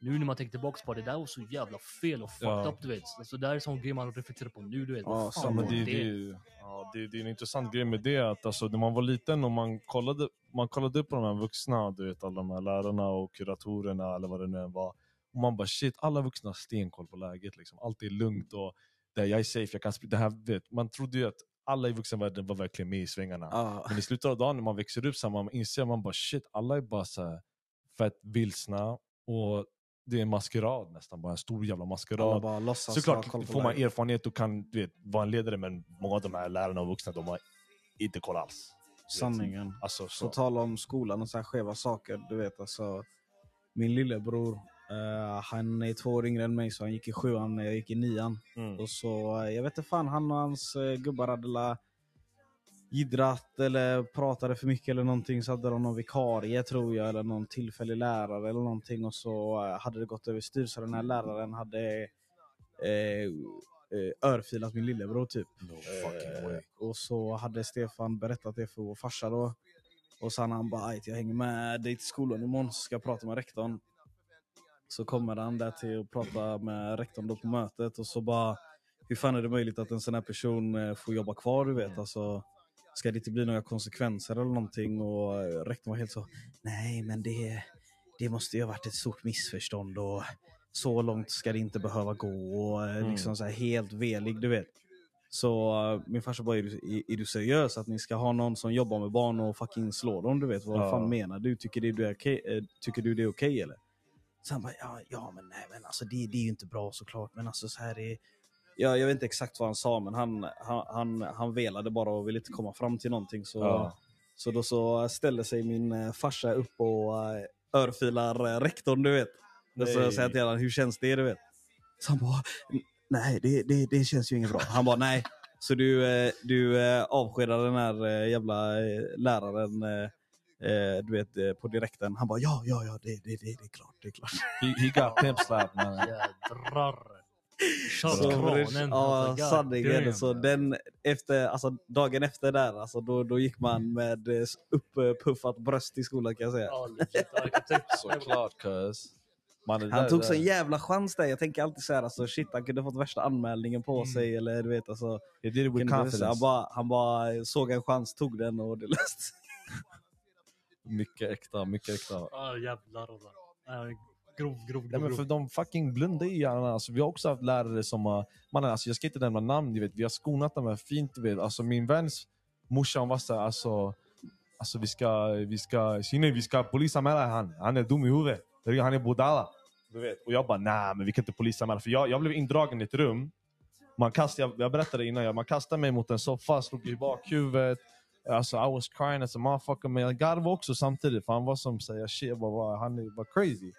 nu när man tänker tillbaka på det, där var så jävla fel och fucked Ja. up du vet. Alltså det där är sån grej man reflekterar på nu du vet. Ja, fan men det, det? det, ja, det, det är en intressant grej med det att alltså, när man var liten och man kollade, man kollade upp på de här vuxna, du vet alla de här lärarna och kuratorerna eller vad det nu än var. Och man bara shit, alla vuxna har stenkoll på läget. Liksom. Allt är lugnt och det, jag är safe, jag kan det här, vet, Man trodde ju att alla i vuxenvärlden var verkligen med i svängarna. Ja. Men i slutet av dagen när man växer upp så man inser man bara shit, alla är bara så här fett vilsna och det är en maskerad nästan, bara en stor jävla maskerad. låtsas Såklart på får man erfarenhet och kan du vet, vara en ledare men många av de här lärarna och vuxna de har inte koll alls. Sanningen. Alltså, På så. tal om skolan och så här skeva saker, du vet alltså. Min lillebror, eh, han är två år yngre än mig så han gick i sjuan när jag gick i nian. Mm. Och så, eh, jag vet inte fan, han och hans eh, gubbar hade la jiddrat eller pratade för mycket eller någonting så hade de någon vikarie tror jag eller någon tillfällig lärare eller någonting och så eh, hade det gått överstyr så den här läraren hade örfilat min lillebror typ. No fucking way. Och så hade Stefan berättat det för vår farsa då. Och sen han bara "Ajt, jag hänger med dig till skolan imorgon så ska jag prata med rektorn. Så kommer han där till att prata med rektorn på mötet och så bara hur fan är det möjligt att en sån här person eh, får jobba kvar du vet? Alltså, ska det inte bli några konsekvenser eller någonting? Och eh, rektorn var helt så nej men det, det måste ju ha varit ett stort missförstånd och så långt ska det inte behöva gå och eh, Mm. liksom så här helt velig du vet. Så min farsa bara, är du, är, du seriös att ni ska ha någon som jobbar med barn och fucking slår dem? Du vet, vad Ja. fan menar du? Tycker du det är okej, tycker du det är okej eller? Så han bara, ja, ja men nej men alltså det, det är ju inte bra såklart men alltså så här är... Ja, jag vet inte exakt vad han sa men han, han, han, han velade bara och ville inte komma fram till någonting. Så, Ja. så då så ställer sig min eh, farsa upp och uh, örfilar uh, rektorn du vet. Och så Nej. säger jag till honom, hur känns det du vet? Så han bara, nej det, det, det känns ju inget bra. Han bara, nej. Så du, eh, du eh, avskedar den här eh, jävla eh, läraren eh, du vet, eh, på direkten. Han bara ja, ja, ja, det, det, det, det är klart, det är klart. He, he got pimp slapped man. Jädrar. Kranen. ja, sanningen. Så den, efter, alltså, dagen efter där, alltså, då, då gick man med eh, uppuffat bröst i skolan kan jag säga. Såklart cuz. Han tog så en jävla chans där. Jag tänker alltid så här, alltså, shit han kunde fått värsta anmälningen på Mm. sig. Eller du vet, alltså, He did it with kunde- han, bara, han bara såg en chans, tog den och det löste sig. Mycket äkta, mycket äkta. Ja, jävlar alltså. Ja, Grov, grov, Nej, grov. men för grov. de fucking blundar i hjärnan. Alltså, vi har också haft lärare som har... Mannen, alltså, jag ska inte nämna namn, du vet. vi har skonat dem här fint. Du vet. Alltså, min väns morsa var såhär, alltså, alltså, vi ska, vi ska, Shine, vi ska polisanmäla han. Han är dum i huvudet. Han är bodala. Du vet. Och jag bara, nej men vi kan inte polisanmäla. För jag, jag blev indragen i ett rum. Man kastade, jag, jag berättade innan, jag, man kastade mig mot en soffa, slog i bakhuvudet. Alltså I was crying as a motherfucker. Men jag garvade också samtidigt. För han var som säger shit, jag bara, han var crazy.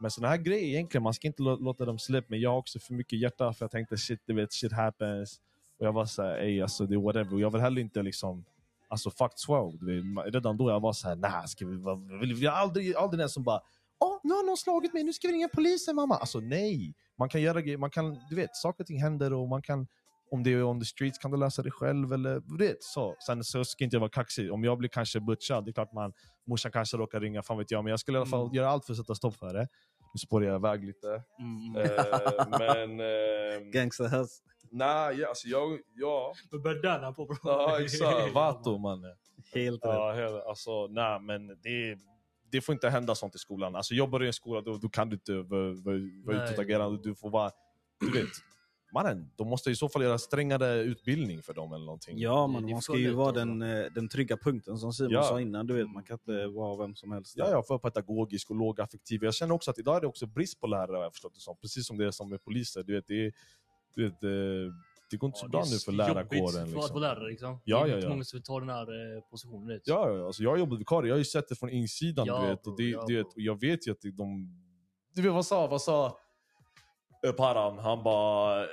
Men sådana här grejer egentligen, man ska inte låta dem släppa. Men jag har också för mycket hjärta för jag tänkte shit, du vet, shit happens. Och jag var såhär, ey alltså det är whatever. Och jag vill heller inte liksom, alltså fuck 12. Du vet. Redan då jag var såhär, nah, ska vi, vara- vill vi aldrig, aldrig den som bara, åh oh, nu har någon slagit mig, nu ska vi ringa polisen mamma. Alltså nej. Man kan göra grejer, man kan, du vet, saker och ting händer och man kan, om det är on the streets kan du lösa det själv eller du vet så. Sen så ska inte jag vara kaxig. Om jag blir kanske butchad, det är klart man, morsan kanske råkar ringa, fan vet jag. Men jag skulle i alla fall Mm. göra allt för att sätta stopp för det. Nu spårar jag iväg lite. Mm. Eh, men... ehm, Gangsterhus. Nej, ja, alltså jag... Ja, här på bro? ja exakt. Vato mannen. Helt rätt. Ja, hela, alltså, nej, men det, det får inte hända sånt i skolan. Alltså, jobbar du i en skola då, då kan du inte vara, utåtagerande. Du får vara... Du vet, mannen, de måste i så fall göra strängare utbildning för dem eller någonting. Ja, men det man ska ju vara den, eh, den trygga punkten som Simon Ja. sa innan. Du vet, man kan inte vara vem som helst. Ja, jag för pedagogisk och lågaffektiv. Jag känner också att idag är det också brist på lärare, jag förstått det som. Precis som det är som med poliser. Du vet, det, är, du vet, eh, det går inte så Ja, bra det är nu för jobbigt lärarkåren. för att Liksom. vara lärare liksom. Ja, det är ja, inte ja. många som tar den här eh, positionen. Vet. Ja, ja, alltså jag har jobbat vikarie, jag har ju sett det från insidan. Ja, du vet, bro, och det, ja, du vet, och jag vet ju att de... Du vet vad sa, vad sa Param? Han bara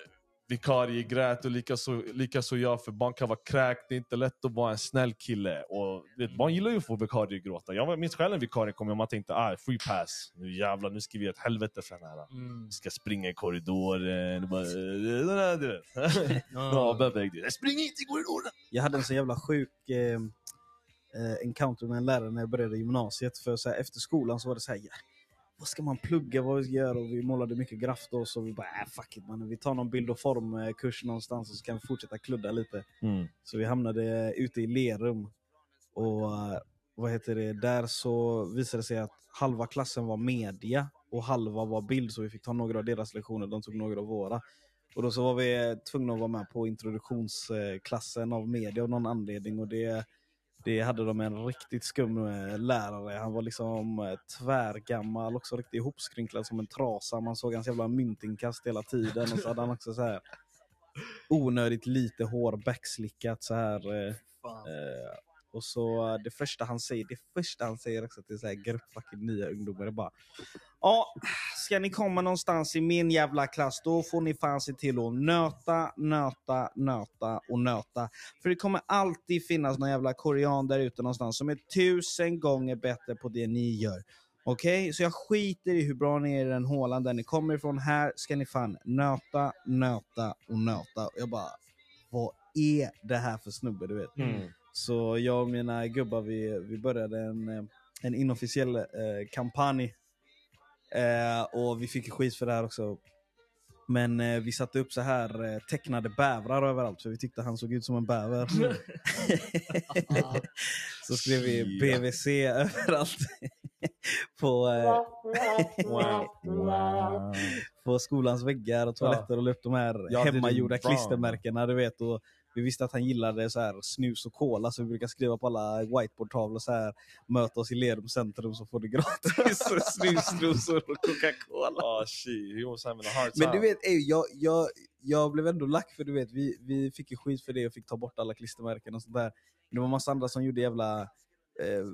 vikarie grät och likaså lika så jag för barn kan vara kräkt. Det är inte lätt att vara en snäll kille. Och vet, barn gillar ju att få vikarier gråta. Jag minns själv en vikarie kom och man tänkte ah, free pass. Nu jävlar, nu ska vi göra ett helvete för den här. Mm. Ska springa i korridoren. och Bara, eh, du vet. ja, bebbe, spring inte i korridoren! Jag hade en så jävla sjuk eh, eh, encounter med en lärare när jag började gymnasiet. För så här, efter skolan så var det så här, ja, vad ska man plugga, vad ska vi göra? Och vi målade mycket graff då, så vi bara, äh, fuck it man. Vi tar någon bild och formkurs någonstans och så kan vi fortsätta kludda lite. Mm. Så vi hamnade ute i Lerum. Och eh, vad heter det, där så visade det sig att halva klassen var media och halva var bild. Så vi fick ta några av deras lektioner, de tog några av våra. Och då så var vi tvungna att vara med på introduktionsklassen av media av någon anledning. Och det, det hade de en riktigt skum eh, lärare. Han var liksom eh, tvärgammal, också riktigt ihopskrynklad som en trasa. Man såg hans jävla myntinkast hela tiden. Och så hade han också så här onödigt lite hår backslickat så här. eh. Eh, och så det första han säger, det första han säger också till så här grupp fucking nya ungdomar är bara Ja, ska ni komma någonstans i min jävla klass då får ni fan se till att nöta, nöta, nöta och nöta. För det kommer alltid finnas någon jävla korean där ute någonstans som är tusen gånger bättre på det ni gör. Okej, så jag skiter i hur bra ni är i den hålan där ni kommer ifrån. Här ska ni fan nöta, nöta och nöta. Och jag bara, vad är det här för snubbe du vet? Mm. Så jag och mina gubbar vi, vi började en, eh, en inofficiell eh, kampanj. Eh, och vi fick skit för det här också. Men eh, vi satte upp så här eh, tecknade bävrar överallt för vi tyckte han såg ut som en bäver. så skrev vi BVC överallt. på, eh, på skolans väggar och toaletter och la upp de här hemmagjorda bra. klistermärkena. Du vet, och vi visste att han gillade så här snus och cola så vi brukar skriva på alla whiteboardtavlor så här möt oss i Lerum centrum så får du gratis snus, trosor och Coca-Cola. Ah shit, he was having a hard Men du vet, ey, jag, jag, jag blev ändå lack för du vet, vi, vi fick ju skit för det och fick ta bort alla klistermärken och sånt där. Men det var massa andra som gjorde jävla eh,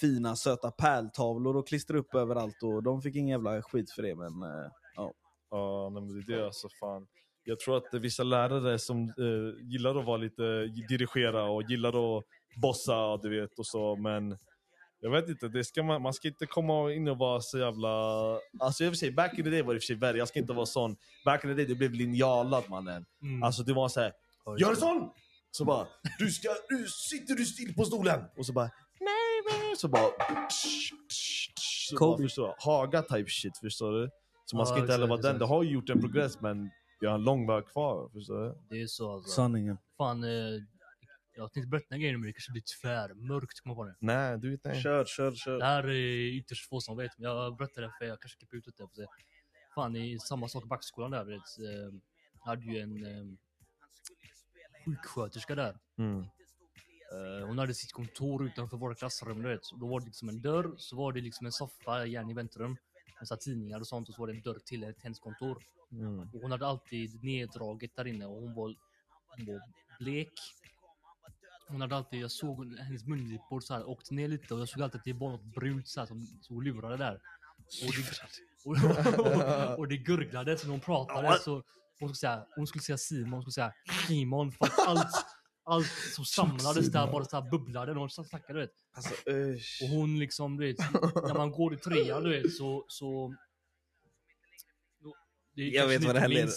fina söta pärltavlor och klistrade upp överallt och de fick ingen jävla skit för det men eh, ja. Ja, nej, men det är det alltså fan. Jag tror att vissa lärare som eh, gillar att vara lite dirigera och gillar att bossa, du vet och så, men Jag vet inte, det ska man, man ska inte komma in och vara så jävla... Alltså jag vill säga, back in the day var det i och för sig värre. Jag ska inte vara sån. Back in the day, du blev linjalad mannen. Mm. Alltså det var så här. Gör sån! Så bara, du ska, nu sitter du still på stolen! Och så bara, nej nej. Så bara, tsch, tsch, tsch. så bara förstår du? Haga type shit, förstår du? Så man ska inte heller vara den. Det har ju gjort en progress men vi har en lång väg kvar, förstår du? Det är så alltså. Sanningen. Fan, eh, jag tänkte berätta en grej nu men det kanske blir tvärmörkt. Kom jag på det. Nej, du vet inte. Kör, kör, kör. Det här är ytterst få som vet, men jag berättar det för jag kanske klipper ut det. Se. Fan, i samma sak i backskolan där, vet, eh, hade ju en eh, sjuksköterska där. Mm. Eh, hon hade sitt kontor utanför våra klassrum, du vet. Och Då var det liksom en dörr, så var det liksom en soffa igen i väntrum. Med så tidningar och sånt och så var det en dörr till ett hennes kontor. Mm. Och hon hade alltid neddraget där inne och hon var, hon var blek. Hon hade alltid, jag såg hennes mungiporr så här åkte ner lite och jag såg alltid att det var något brunt så här som, som lurade där. Och det, och, och, och det gurglade så när hon pratade så hon skulle säga, hon skulle säga Simon, hon skulle säga Simon för att allt, allt som samlades där bara så här bubblade när hon snackade du vet. Alltså. Och hon liksom, du vet, när man går i trean du vet så... så det är Jag kanske vet vad det här inte leder.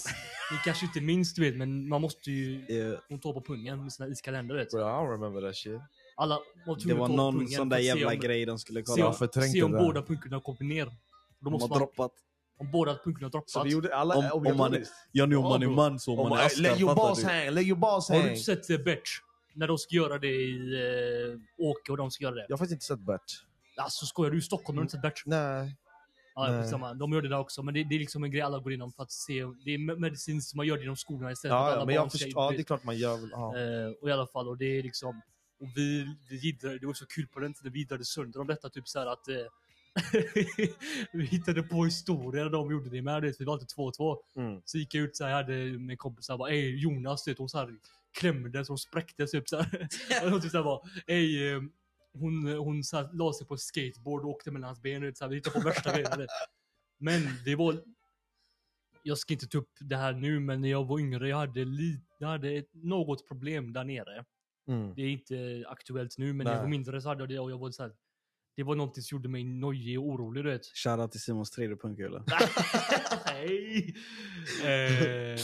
Ni kanske inte minns du vet, men man måste ju... Yeah. Hon tar på pungen med sina iskalender du vet. Bro, I don't remember that shit. Alla var Det var någon sån där se jävla om- grej de skulle Se kolla. om, se om det där. båda punkterna kommer ner. Då De måste har man, droppat. Om båda punkterna droppat. Så vi gjorde alla Om- om man-. Johnny om man är man så om Om man är man, askar, lägg your balls hang, lägg your balls Har du hang. inte sett uh, Bert? När de ska göra det i uh, Åke och de ska göra det. Jag har faktiskt inte sett Bert. Alltså skojar du? I Stockholm har du inte sett Bert? Nej. Ja, Nej. skitsamma. De gör det där också, men det, det är liksom en grej alla går igenom för att se. Det är me- medicinskt, man gör det inom skolorna istället Ja, ja, alla men jag förstår, ja, det är klart man gör. Ja. Eh, och i alla fall, och det är liksom... Och vi, vi giddrade, det var så kul på den tiden, vi giddrade sönder om detta, typ så här att... Eh, vi hittade på historier när de gjorde det med, det, vi var alltid två och två. Mm. Så gick jag ut så här, jag hade med en kompis så här, bara, Ey Jonas, vet, hon så här klämde så hon spräckte så här. och hon typ så här bara, Ey, eh, hon, hon så här, la sig på skateboard och åkte mellan hans ben, vet, så här, vi hittade på värsta vet. Men det var... Jag ska inte ta upp det här nu, men när jag var yngre, jag hade, li, jag hade ett, något problem där nere. Mm. Det är inte aktuellt nu, men när jag var mindre så hade jag det och jag var så här, Det var någonting som gjorde mig nojig och orolig, du vet. Shoutout till Simons 3D-punkkula. Nej! Eh,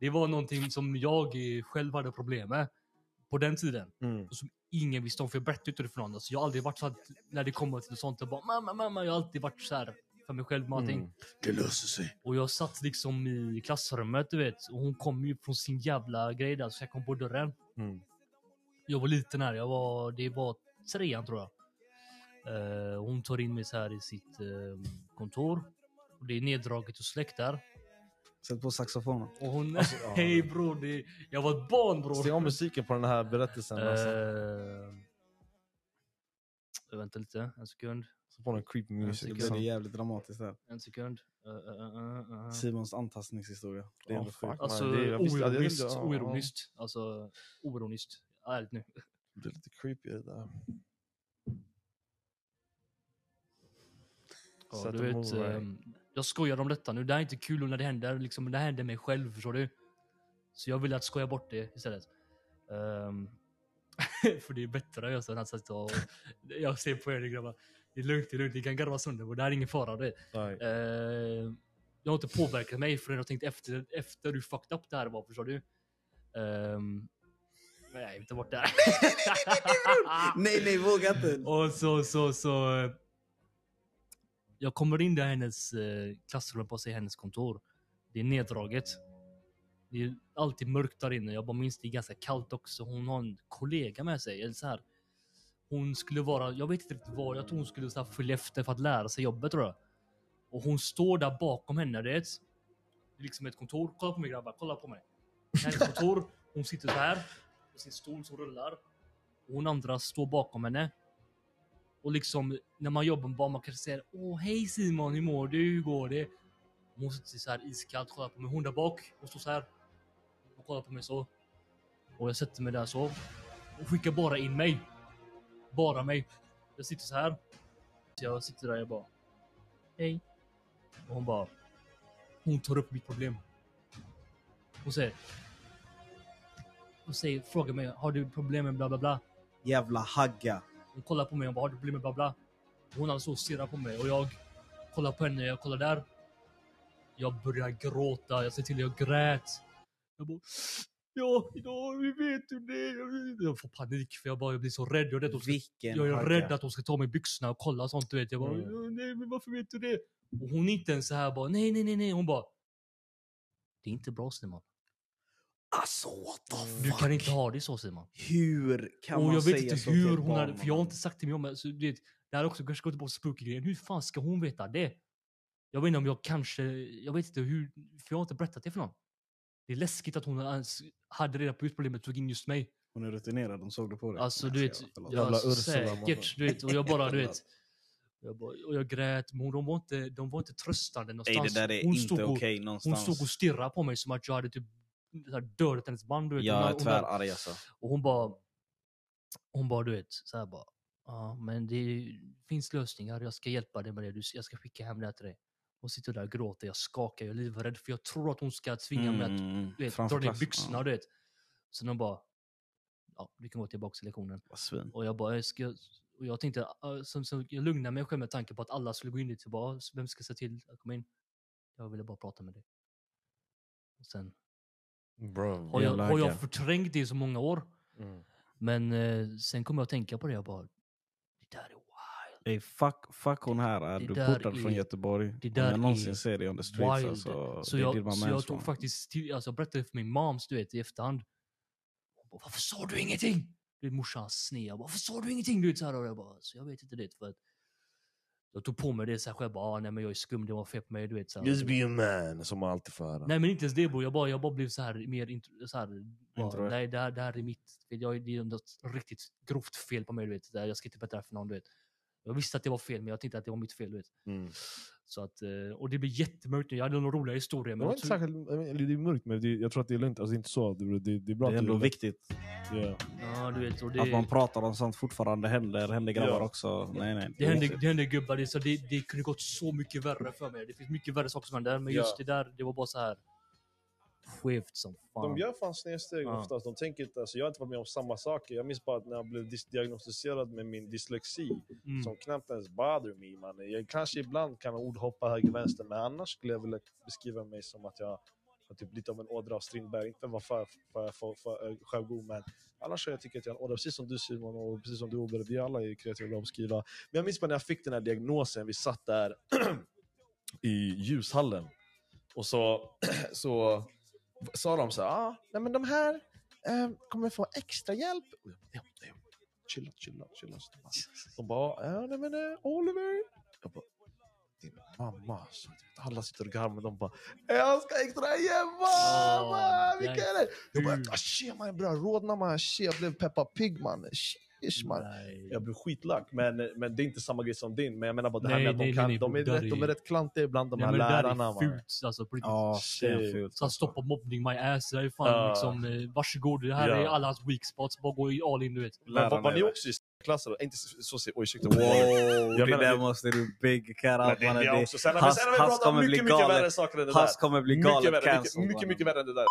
det var någonting som jag eh, själv hade problem med på den tiden. Mm. Och som ingen visste om, för jag berättade inte det för någon. Alltså, jag har aldrig varit så att när det kommer till sånt, jag bara mamma, mamma. Jag har alltid varit så här för mig själv med allting. Mm. Det löser sig. Och jag satt liksom i klassrummet, du vet. Och hon kom ju från sin jävla grej där, så jag kom på dörren. Mm. Jag var liten här, jag var, det var trean tror jag. Eh, hon tar in mig så här i sitt eh, kontor. Och det är neddraget och släckt där. Sätt på saxofonen. Och hon, Alltså, ja. hej bror, det, jag var ett barn bror. Stäng av musiken på den här berättelsen. Alltså. Eh, vänta lite, en sekund. Så på någon creepy music. Det tycker blev liksom. jävligt dramatiskt där. En sekund. Eh, eh, eh. Simons antastningshistoria. Det är Oh, fuck. Alltså det- oironiskt, oironiskt. Alltså oironiskt. Ärligt nu. Det är lite creepy det där. Ja, Set du vet, right. ehm, jag skojar om detta nu. Det här är inte kul när det händer. Liksom, det händer mig själv, förstår du? Så jag vill att skoja bort det istället. Ehm, för det är bättre så än att sitta och... Jag ser på er grabbar. Det är lugnt, det är lugnt. Ni kan garva sönder och det här är ingen fara. Det. Ehm, det har inte påverkat mig förrän jag tänkt efter, efter hur fucked up det här var, förstår du? Ehm, nej, ta bort det här. Nej, nej, våga inte. Och så, så, så. Jag kommer in i hennes eh, klassrum på sig hennes kontor. Det är neddraget. Det är alltid mörkt där inne. Jag bara minns det är ganska kallt också. Hon har en kollega med sig. Eller så här. Hon skulle vara, jag vet inte riktigt vad, jag tror hon skulle så här följa efter för att lära sig jobbet tror jag. Och hon står där bakom henne, det är ett, liksom ett kontor. Kolla på mig grabbar, kolla på mig. Hennes kontor, hon sitter så här på sin stol som rullar. Och hon andra står bakom henne. Och liksom när man jobbar med barn, man kanske säger Åh hej Simon, hur mår du? Hur går det? Hon sitter så här iskallt kollar på mig. Hon där bak, hon står så här. Och kollar på mig så. Och jag sätter mig där så. Och skickar bara in mig. Bara mig. Jag sitter så här. Så jag sitter där och jag bara Hej. Och hon bara Hon tar upp mitt problem. Hon säger Hon säger, frågar mig, har du problem med bla bla bla? Jävla hagga. Hon kollar på mig och bara, har du problem med bla bla? Hon alltså och stirrar på mig och jag kollar på henne, jag kollar där. Jag börjar gråta, jag ser till jag grät. Jag bara, ja, ja, vi vet ju det. Jag får panik för jag bara, jag blir så rädd. Jag är rädd, ska, jag är rädd att hon ska ta mig byxorna och kolla sånt, du vet. Jag bara, Mm. "Ja, nej men varför vet du det? Och hon är inte ens så här bara, nej, nej, nej, nej. Hon bara, det är inte bra Simon. Alltså what the fuck? Du kan inte ha det så Simon. Hur kan och man jag vet säga inte så hur till hon barn, hade, för jag har inte sagt till mig om det. Så du vet, det här också kanske går tillbaka till spooky-grejen. Hur fan ska hon veta det? Jag vet inte om jag kanske, jag vet inte hur, för jag har inte berättat det för någon. Det är läskigt att hon ens hade reda på just problemet och tog in just mig. Hon är rutinerad, hon såg det på dig. Alltså Nej, du vet, jag, Jävla alltså, Ursula, säkert du vet. Och jag bara, du vet. Jag bara, och jag grät, men de var inte, de var inte tröstande Nej, någonstans. det där är hon, inte okej hon någonstans. stod och stirrade på mig som att jag hade typ så här dödat hennes band. Du vet. Jag Hon- är hon tvärarg alltså. och hon bara, hon bara du vet, så här bara, ja men det finns lösningar, jag ska hjälpa dig med det, jag ska skicka hem det här till dig. Hon sitter där och gråter, jag skakar, jag är livrädd för jag tror att hon ska tvinga mig att Mm, du vet, dra ner byxorna, ja. du vet. Så de bara, ja du kan gå tillbaka till lektionen. Och jag bara, jag ska, och jag tänkte, så, så jag lugnade mig själv med tanke på att alla skulle gå in dit bara, vem ska se till att komma in? Jag ville bara prata med dig. Och sen Bro. har jag, har jag förträngt det i så många år. Mm. Men eh, sen kom jag att tänka på det, jag bara, det där är wild. Ey, fuck, fuck hon här är. Det Du portad från Göteborg. det Om där jag någonsin ser dig on the streets alltså. Så jag, så jag tog faktiskt till, alltså jag berättade för min moms, du vet, i efterhand. Hon bara, Varför sa du ingenting? Du vet, morsan bara, Varför sa du ingenting? Du vet, så här, och jag bara, så jag vet inte det. För att jag tog på mig det så här själv, bara, ah, nej men jag är skum, det var fel på mig, du vet. Så här. Just be a man, som man alltid får höra. Nej men inte ens det bror, jag bara, jag bara blev så här mer int- så här, bara, nej det här, det här är mitt, jag, det är något riktigt grovt fel på mig du vet. Jag ska inte berätta det här för någon du vet. Jag visste att det var fel men jag tänkte att det var mitt fel du vet. Mm. Så att, eh, och det blir jättemörkt nu, jag hade några roliga historier Det men var jag inte tror- särskilt, det är mörkt men det, jag tror att det är lugnt. Alltså, det är inte så. Det, det, det är bra Det är ändå du- viktigt Ja. Ja, du vet. Och det, att man pratar om sånt fortfarande händer. händer grabbar Ja. också. Nej, nej. det, är hände, viktigt. det hände gubbar, det, så det, det kunde gått så mycket värre för mig. Det finns mycket värre saker som händer, men just Ja. det där, det var bara så här skevt som fan. De gör fan snedsteg Ja. oftast. De tänker inte, alltså, jag har inte varit med om samma saker. Jag minns bara att när jag blev diagnostiserad med min dyslexi, Mm. som knappt ens bother me. Man. Jag kanske ibland kan ord hoppa höger vänster, men annars skulle jag vilja beskriva mig som att jag har typ lite av en ådra av Strindberg. Inte vara för, för, för, för eh, självgod, men annars jag tycker att jag har en ådra, precis som du Simon och precis som du Ober, vi alla är kreativa att beskriva. Men jag minns bara när jag fick den här diagnosen, vi satt där i ljushallen. Och så, så sa de så här, ah, nej men de här eh, kommer få extra hjälp. Ja, ja, chilla, chilla, chilla. De bara- ja, nej men eh, Oliver. Jag bara, din mamma. Så alla sitter och garvar, de bara, jag ska extra hjälp! Åh, man, Vilka är det? Jag bara, ah, shit man, bra, man, jag blev Peppa Pig man. Man. Nej. Jag blev skitlack, men, men det är inte samma grej som din. Men jag menar bara det här Nej, med att de, kan, nej, de, är rätt, de är rätt klantiga ibland, de Nej, här men det där lärarna. är man. fult alltså på riktigt. Ja, Shit. stenfult. Så att stoppa mobbning my ass, det är fan Ja. liksom, eh, varsågod, det här Ja. är alla hans weak spots, bara gå i all in du vet. Var, Lärarna var är ni också i? Inte så, så, oj ursäkta. Wow, Jag det där måste du big Men up det, det är Det- pratat om kommer bli mycket, mycket galet. värre saker än det Hans där. kommer bli galet mycket, mycket värre än det där.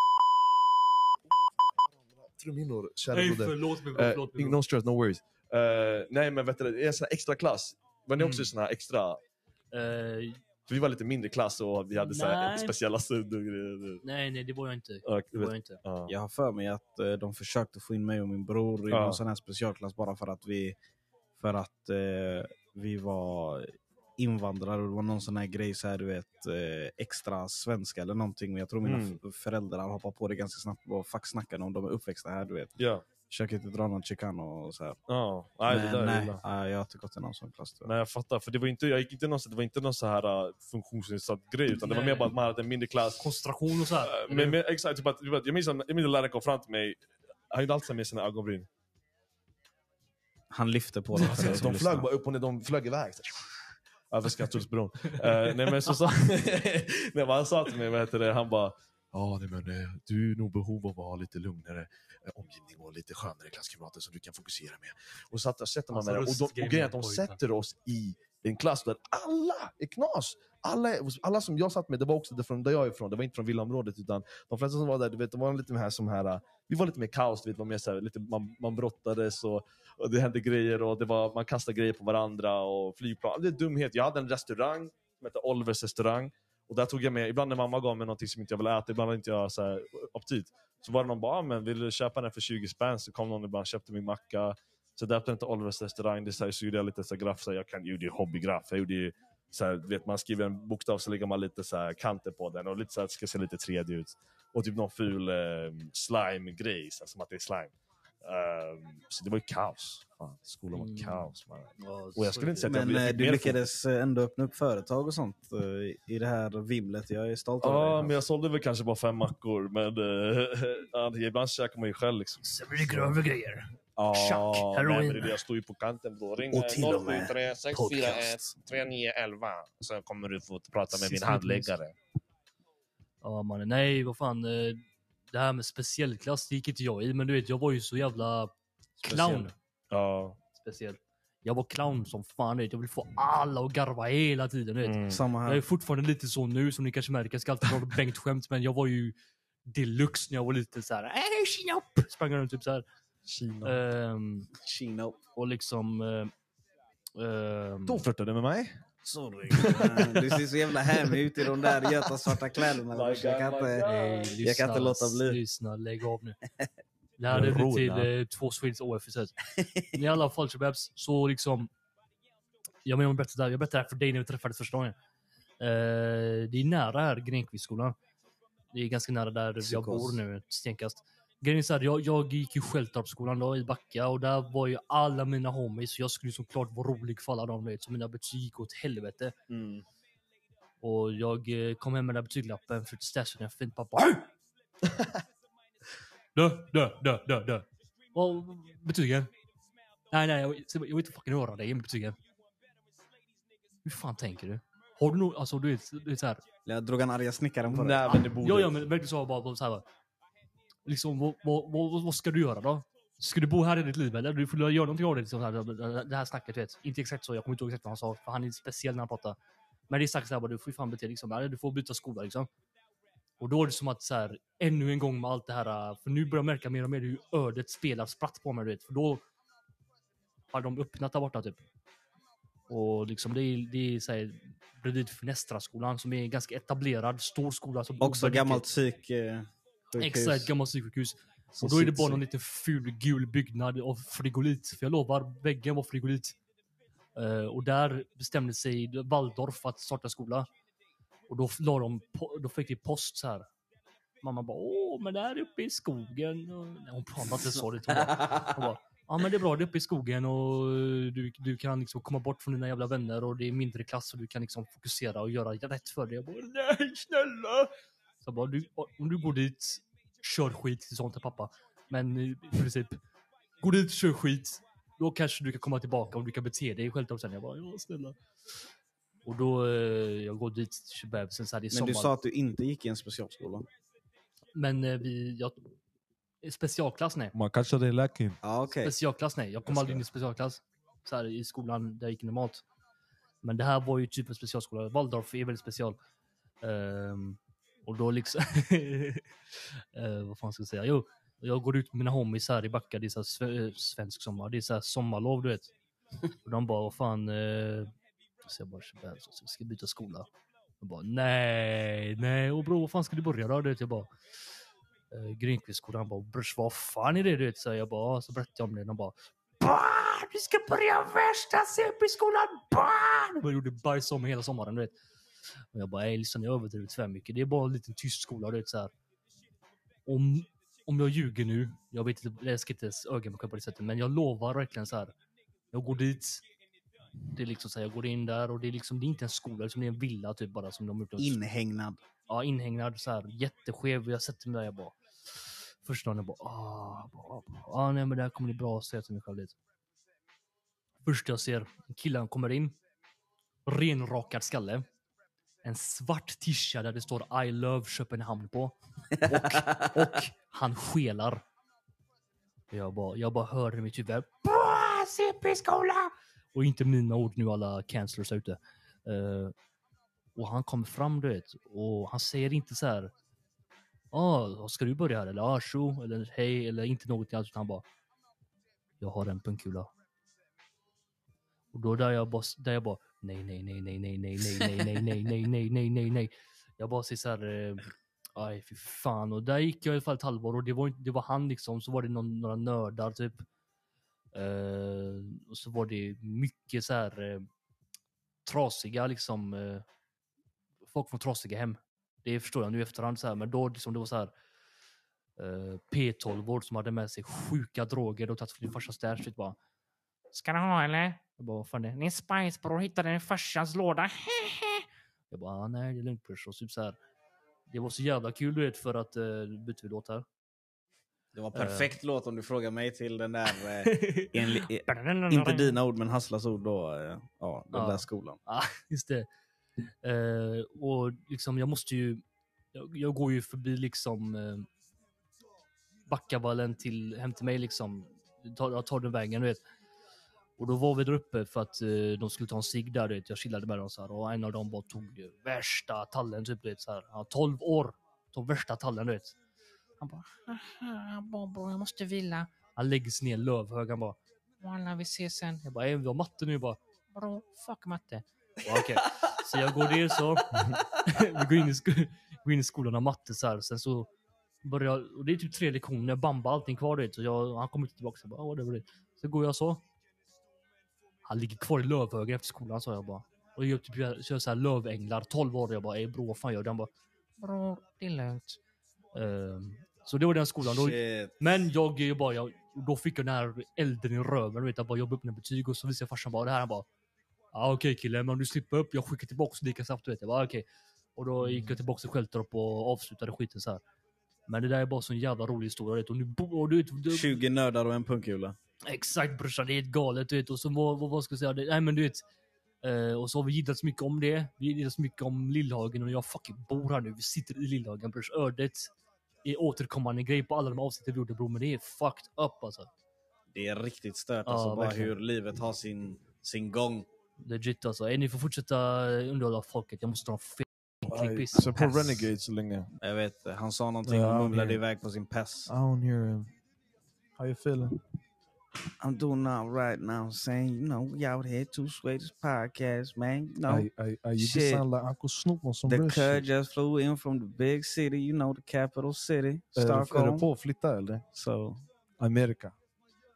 Trumhinnor, kära Nej broder. förlåt mig bror, Eh, förlåt mig. bror. no stress, no worries. Eh, nej men vet du, det är en sån här extra klass. Var ni också Mm. i sån här extra? Eh, För vi var lite mindre klass och vi hade så här Nej. speciella stunder och grejer. nej, nej det var jag inte. Ja, Det du var vet. jag inte. Ja. Jag har för mig att eh, de försökte få in mig och min bror i Ja. någon sån här specialklass bara för att vi, för att, eh, vi var invandrare och det var någon sån här grej, så här, du vet, eh, extra svenska eller någonting. Men jag tror mina Mm. föräldrar hoppar på det ganska snabbt och fuck snackar om de är uppväxta här, du vet. Ja. Försöker inte dra någon chicano och så här. Ja. Nej, det Men där är nej, jag har inte gått i någon sån klass. Nej jag fattar, för det var inte, jag gick inte någon, det var inte någon så här uh, funktionsnedsatt grej utan det var Nej. mer bara att man hade en mindre klass. Koncentration och så här. Eh, Men, men exakt, typ att, typ att, jag minns att jag minns att läraren kom fram till mig, han gjorde alltid med sina ögonbryn. Han lyfter på dem. som De flög bara upp och ner, de flög iväg. så- Över Skattullsbron. uh, nej men så sa nej, men han sa till mig, vad heter det, han bara Ja, nej, men eh, du är nog behov av att ha lite lugnare eh, omgivning och lite skönare klasskamrater som du kan fokusera med. Och så sätter man Alltså, med dem. Och, de, och grejen är att de sätter oss i en klass där alla är knas. Alla, alla som jag satt med, det var också det från där jag är ifrån, det var inte från villaområdet utan de flesta som var där, du vet, de var lite mer som här, vi var lite mer kaos, du vet, var mer så här, lite, man, man brottades och, och det hände grejer och det var, man kastade grejer på varandra och flygplan. Det är dumhet. Jag hade en restaurang som hette Olvers restaurang. Och där tog jag med, ibland när mamma gav mig någonting som inte jag ville äta, ibland hade inte jag så här, aptit. Så var det någon bara, ah, men vill du köpa den för 20 spänn? Så kom någon ibland och köpte min macka. Så döpte den till Olvers restaurang. Det så, här, så gjorde jag lite så här, graff, så här, jag kan, gjorde ju hobbygraff. Jag gjorde ju, så här, vet, man skriver en bokstav så lägger man lite så här, kanter på den och lite så här, ska se lite 3D ut. Och typ någon ful eh, slime-grej, som att det är slime. Ehm, så det var ju kaos. Fan, skolan var Mm. kaos. Man. Ja, Och jag skulle inte säga att jag Men eh, fick du lyckades eh, ändå öppna upp företag och sånt eh, i det här vimlet. Jag är stolt över Ja, dig. men jag sålde väl kanske bara fem mackor. Men ja, ibland käkar man ju själv. Liksom. Sen blir det grövre grejer. Ja, Tjack, heroin. nej, men det är det, jag står ju på kanten då. Ring Och till och med 073 641 podcast. 3911 så kommer du få prata med min Sista handläggare. Ja mannen, nej vad fan. Det här med speciellklass det gick inte jag i, men du vet jag var ju så jävla clown. Speciell. Ja. Speciell. Jag var clown som fan. du vet. Jag vill få alla att garva hela tiden. du Vet. Mm. Samma Jag är här. fortfarande lite så nu som ni kanske märker. Jag ska alltid dra Bengt skämt men jag var ju deluxe när jag var liten. Så här, äh, Kina upp! Sprang runt typ så här. Kina. Ehm, och liksom... eh, ehm, De flörtade med mig. Sorry. Du ser så jävla hemlig ut i de där Göta svarta kläderna. Jag kan inte... Nej, jag kan inte låta bli. Lyssna, lägg av nu. Det här blivit till eh, två Swedish OF istället. Men I alla fall Shababs, så liksom... Jag menar, jag berättade, jag berättade det här för dig när vi träffades första gången. Eh, det är nära här, Grenqvistskolan. Det är ganska nära där jag Psykos. bor nu, stenkast. Grejen är jag, jag gick ju Skälltorpsskolan då i Backa och där var ju alla mina homies. Så jag skulle såklart vara rolig för alla dem. Vet, så mina betyg gick åt helvete. Mm. Och jag eh, kom hem med den där betyglappen för att stasha den fint. Pappa. Dö, dö, dö, dö, dö. Och betygen? Nej, nej, jag, jag vill inte fucking höra dig med betygen. Hur fan tänker du? Har du nog, alltså du vet, du vet så här. Jag drog han arga snickaren på dig. Näven i bordet. Ja, ja, men verkligen så bara så här. bara, Liksom, vad, vad, vad, vad ska du göra då? Ska du bo här i ditt liv eller? Du får göra någonting av det. Liksom, så här, det här snacket, vet. Inte exakt så, jag kommer inte ihåg exakt vad han sa, för han är speciell när han pratar. Men det är sagt så här, bara, du får ju fan bete liksom. Du får byta skola liksom. Och då är det som att så här, ännu en gång med allt det här, för nu börjar jag märka mer och mer hur ödet spelar spratt på mig, du vet. För då har de öppnat där borta typ. Och liksom det är, det är så här, bredvid Fenestra-skolan som är en ganska etablerad, stor skola. Som Också gammalt psyk... eh, Exakt, gammalt psyksjukhus. Och då är det bara någon liten ful gul byggnad av frigolit. För jag lovar, väggen var frigolit. Eh, och där bestämde sig Waldorf att starta skola. Och då, la de, då fick vi post så här. Mamma bara, åh, men där uppe i skogen. Och, nej, hon pratade inte så. Det hon bara, hon bara, ja men det är bra, det är uppe i skogen och du, du kan liksom komma bort från dina jävla vänner och det är mindre klass och du kan liksom fokusera och göra rätt för dig. Jag bara, nej snälla! Så jag bara, du, om du går dit, kör skit till sånt till pappa. Men i princip, gå dit, kör skit. Då kanske du kan komma tillbaka och du kan bete dig självklart sen. Jag bara, ja snälla. Och då, eh, jag går dit till bebisen så här, det är Men sommar. du sa att du inte gick i en specialskola. Men eh, vi, jag, specialklass nej. Man kanske det är. Ja, okej. Specialklass nej. Jag kom Jag aldrig in i specialklass. Så här, I skolan där jag gick normalt. Men det här var ju typ en specialskola. Waldorf är väldigt special. Ehm, och då liksom... Eh, vad fan ska jag säga? Jo, jag går ut med mina homies här i Backa. Det är så sve- eh, svensk sommar. Det är så här sommarlov du vet. Och de bara, vad fan. Eh... Så jag bara, så jag ska byta skola. De bara, nej, nej. Och bror, vad fan ska du börja då? Du vet, jag bara, eh, Grenqvistskolan. Han bara, brors vad fan är det? Du vet, så jag bara, så berättade jag om det. De bara, barn, du ska börja värsta CP-skolan! barn! De gjorde bajs om hela sommaren, du vet. Och jag bara, lyssna ni överdriver för mycket. Det är bara en liten tyst skola, du vet så här. Om, om jag ljuger nu, jag vet inte, jag ska inte öga mig själv på det sättet, men jag lovar verkligen så här. Jag går dit. Det är liksom så här, jag går in där och det är liksom, det är inte en skola, liksom, det är en villa typ bara som de har gjort. Inhägnad. Ja, inhägnad så här, jätteskev. Jag sätter mig där jag bara... Första dagen jag bara... Ah, bara, ah, nej men det här kommer bli bra, säger jag till mig själv lite. Första jag ser, en kille kommer in. Renrakad skalle. En svart tisha där det står I love Köpenhamn på. Och, och han skelar. Jag bara, jag bara hör i mitt huvud. "Bah, CP-skola! Och inte mina ord nu alla cancellers ute. Eh, och han kommer fram du vet och han säger inte så här. Ja, ska du börja här eller? Tjo, eller hej eller inte någonting alls utan han bara. jag har en punkkula. Och då där jag bara, där jag bara nej, nej, nej, nej, nej, nej, nej, nej, nej, nej, nej, nej, nej, nej, nej. Jag bara ser så här, aj fy fan. Och där gick jag i alla fall ett halvår och det var, det var han liksom, så var det någon, några nördar typ. Uh, och så var det mycket så här uh, trasiga liksom, uh, folk från trasiga hem. Det förstår jag nu i efterhand så här, men då liksom det var så här eh, P12-år som hade med sig sjuka droger och tagit från din farsas stash. typ bara Ska du ha eller? Jag bara, vad fan är det? Min spicebror hittade den i farsans låda. jag bara, ah, nej det är lugnt brors. Och typ så här. Det var så jävla kul du vet för att uh, bytte vi låt här. Det var perfekt låt om du frågar mig till den där, eh, eh, inte dina ord men Hasslas ord då, eh, ja, den Ja. där skolan. Ja, just det. Eh, och liksom jag måste ju, jag, jag går ju förbi liksom eh, Backavallen till, hem till mig liksom. Jag tar den vägen du vet. Och då var vi där uppe för att eh, de skulle ta en cigg där du vet. Jag chillade med dem så här och en av dem bara tog eh, värsta tallen typ du vet så här. Han var 12 år. Tog värsta tallen du vet. Han bara "Haha, Bobo jag måste vila. Han lägger sig ner lövhög han bara Walla vi ses sen. Jag bara vi har matte nu jag bara Bro, fuck matte. Ja, Okej, så jag går ner så. vi går in, i sko- går in i skolan och har matte så här. Sen så börjar jag, och det är typ tre lektioner, bamba allting kvar Vet, Så jag, han kommer inte tillbaka. Så jag bara, oh, det var det. Så går jag så. Han ligger kvar i lövhögen efter skolan sa jag bara. Och jag typ kör så här lövänglar, 12 år. Jag bara, ey bror vad fan gör du? Han bara, bror det är lugnt. Ehm, så det var den skolan. Då, men jag ju bara, jag, då fick jag den här elden i röven. du Vet, jag bara jobbade upp mina betyg och så visade jag farsan bara det här. Han bara, ah, okej kille, men om du slipper upp, jag skickar tillbaka lika snabbt. Vet. Jag bara, okej. Och då gick jag tillbaka till Skeltorp och avslutade skiten så här. Men det där är bara så en jävla rolig historia. Vet. Och nu, och du du, 20 nördar och en punkkula. Exakt brorsan, det är ett galet du vet. Och så vad, vad, vad ska jag säga? Det, nej men du vet. Eh, och så har vi giddat så mycket om det. Vi har giddat så mycket om Lillhagen och jag fucking bor här nu. Vi sitter i Lillhagen brors. Ödet är återkommande grej på alla de avsnitt vi gjorde bror. Men det är fucked up alltså. Det är riktigt stört Ja, alltså, bara verkligen. hur livet har sin, sin gång. Legit alltså. Eh, ni får fortsätta underhålla folket. Jag måste dra en klippis. Så på Renegade så länge. Jag vet, han sa någonting och mumlade iväg på sin pess. I don't hear him. How you feeling? I'm doing all right now, saying, you know, we out here to sway this podcast, man. You know, I, I, I, you shit. sound like Uncle Snoop on some the cud just flew in from the big city, you know, the capital city, Är du- är Stockholm. du på att flytta eller? So, Amerika?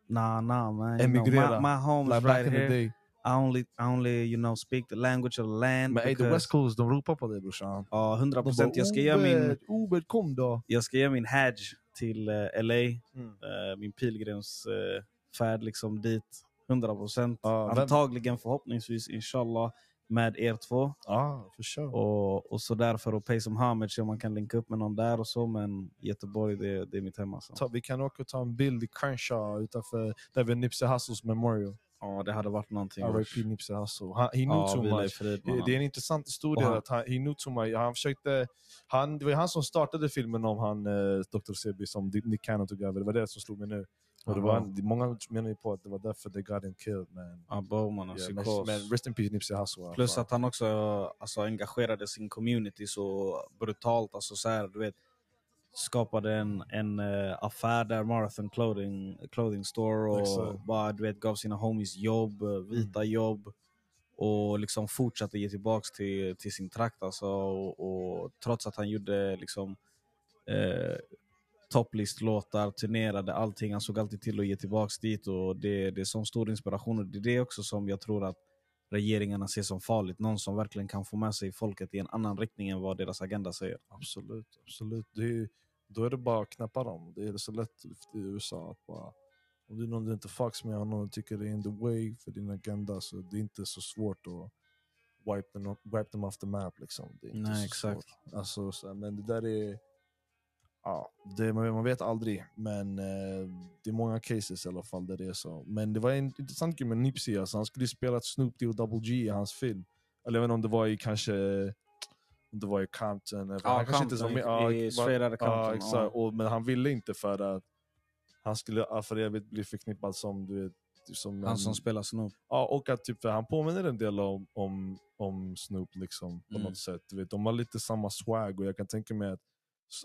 nah, nah, man. You know, Emigrera. my, my home Like right here. I only, I only, you know, speak the language of the land. Men ey, the because- West Coast, de ropar på dig brorsan. Ja, 100 De procent. Jag ska göra min, "Obed, kom då. jag ska göra min hajj till eh, LA. Mm. Eh, min pilgrimsfärd liksom dit. 100 procent. Ja, vem- Antagligen, förhoppningsvis, inshallah, med er två. Ja, för sure. Och, och så därför att pay some homage om man kan linka upp med någon där och så. Men Göteborg, det, det är mitt hem alltså. Ta, vi kan åka och ta en bild i Crenshaw utanför där vid Nipsey Hussles memorial. Ja, det hade varit någonting. R.I.P. Nipsey Hussle. Han, he knew Ja, too much. frid, Det, är en intressant historia. Han- att han, he knew too much. Han försökte, han, det var han som startade filmen om han, eh, Dr. Sebi som Nick Cannon tog över. Det var det som slog mig nu. Och det var, många menar ju på att det var därför they got him killed. Man. Ja, Bowman och Yeah, men, men rest in peace Nipsey Hussle. Plus att han också alltså, engagerade sin community så brutalt. Alltså, så här, du vet, skapade en, en eh, affär där, Marathon Clothing, clothing Store och Exakt. bara, du vet, gav sina homies jobb, eh, vita Mm. jobb. Och liksom fortsatte ge tillbaks till, till sin trakt. Alltså, och, och trots att han gjorde liksom eh, topplistlåtar, turnerade, allting. Han såg alltid till att ge tillbaks dit. Och det, det är som stor inspiration. Och det är det också som jag tror att regeringarna ser som farligt. Någon som verkligen kan få med sig folket i en annan riktning än vad deras agenda säger. Absolut, absolut. Det är, då är det bara att knäppa dem. Det är så lätt i USA att bara... Om det är någon du inte fucks med och någon tycker det är in the way för din agenda så det är inte så svårt att wipe them, wipe them off the map. Liksom. Det är inte Nej, så exakt. Svårt. Alltså, så, men det där är... Ja, det, man, vet aldrig, men eh, det är många cases i alla fall där det är så. Men det var en intressant grej med Nipsey. Alltså, han skulle spela Snoop D och Double G i hans film. Eller inte om det var i kanske om det var i Compton. Eller, Ja, han kanske inte var med. i Straight Outta Compton, exakt. Och, men han ville inte för att han skulle för evigt bli förknippad som du vet, som Han en, som spelar Snoop. Ja, och att typ, för han påminner en del om, om, om Snoop liksom, på Mm. något sätt. Du vet, de har lite samma swag och jag kan tänka mig att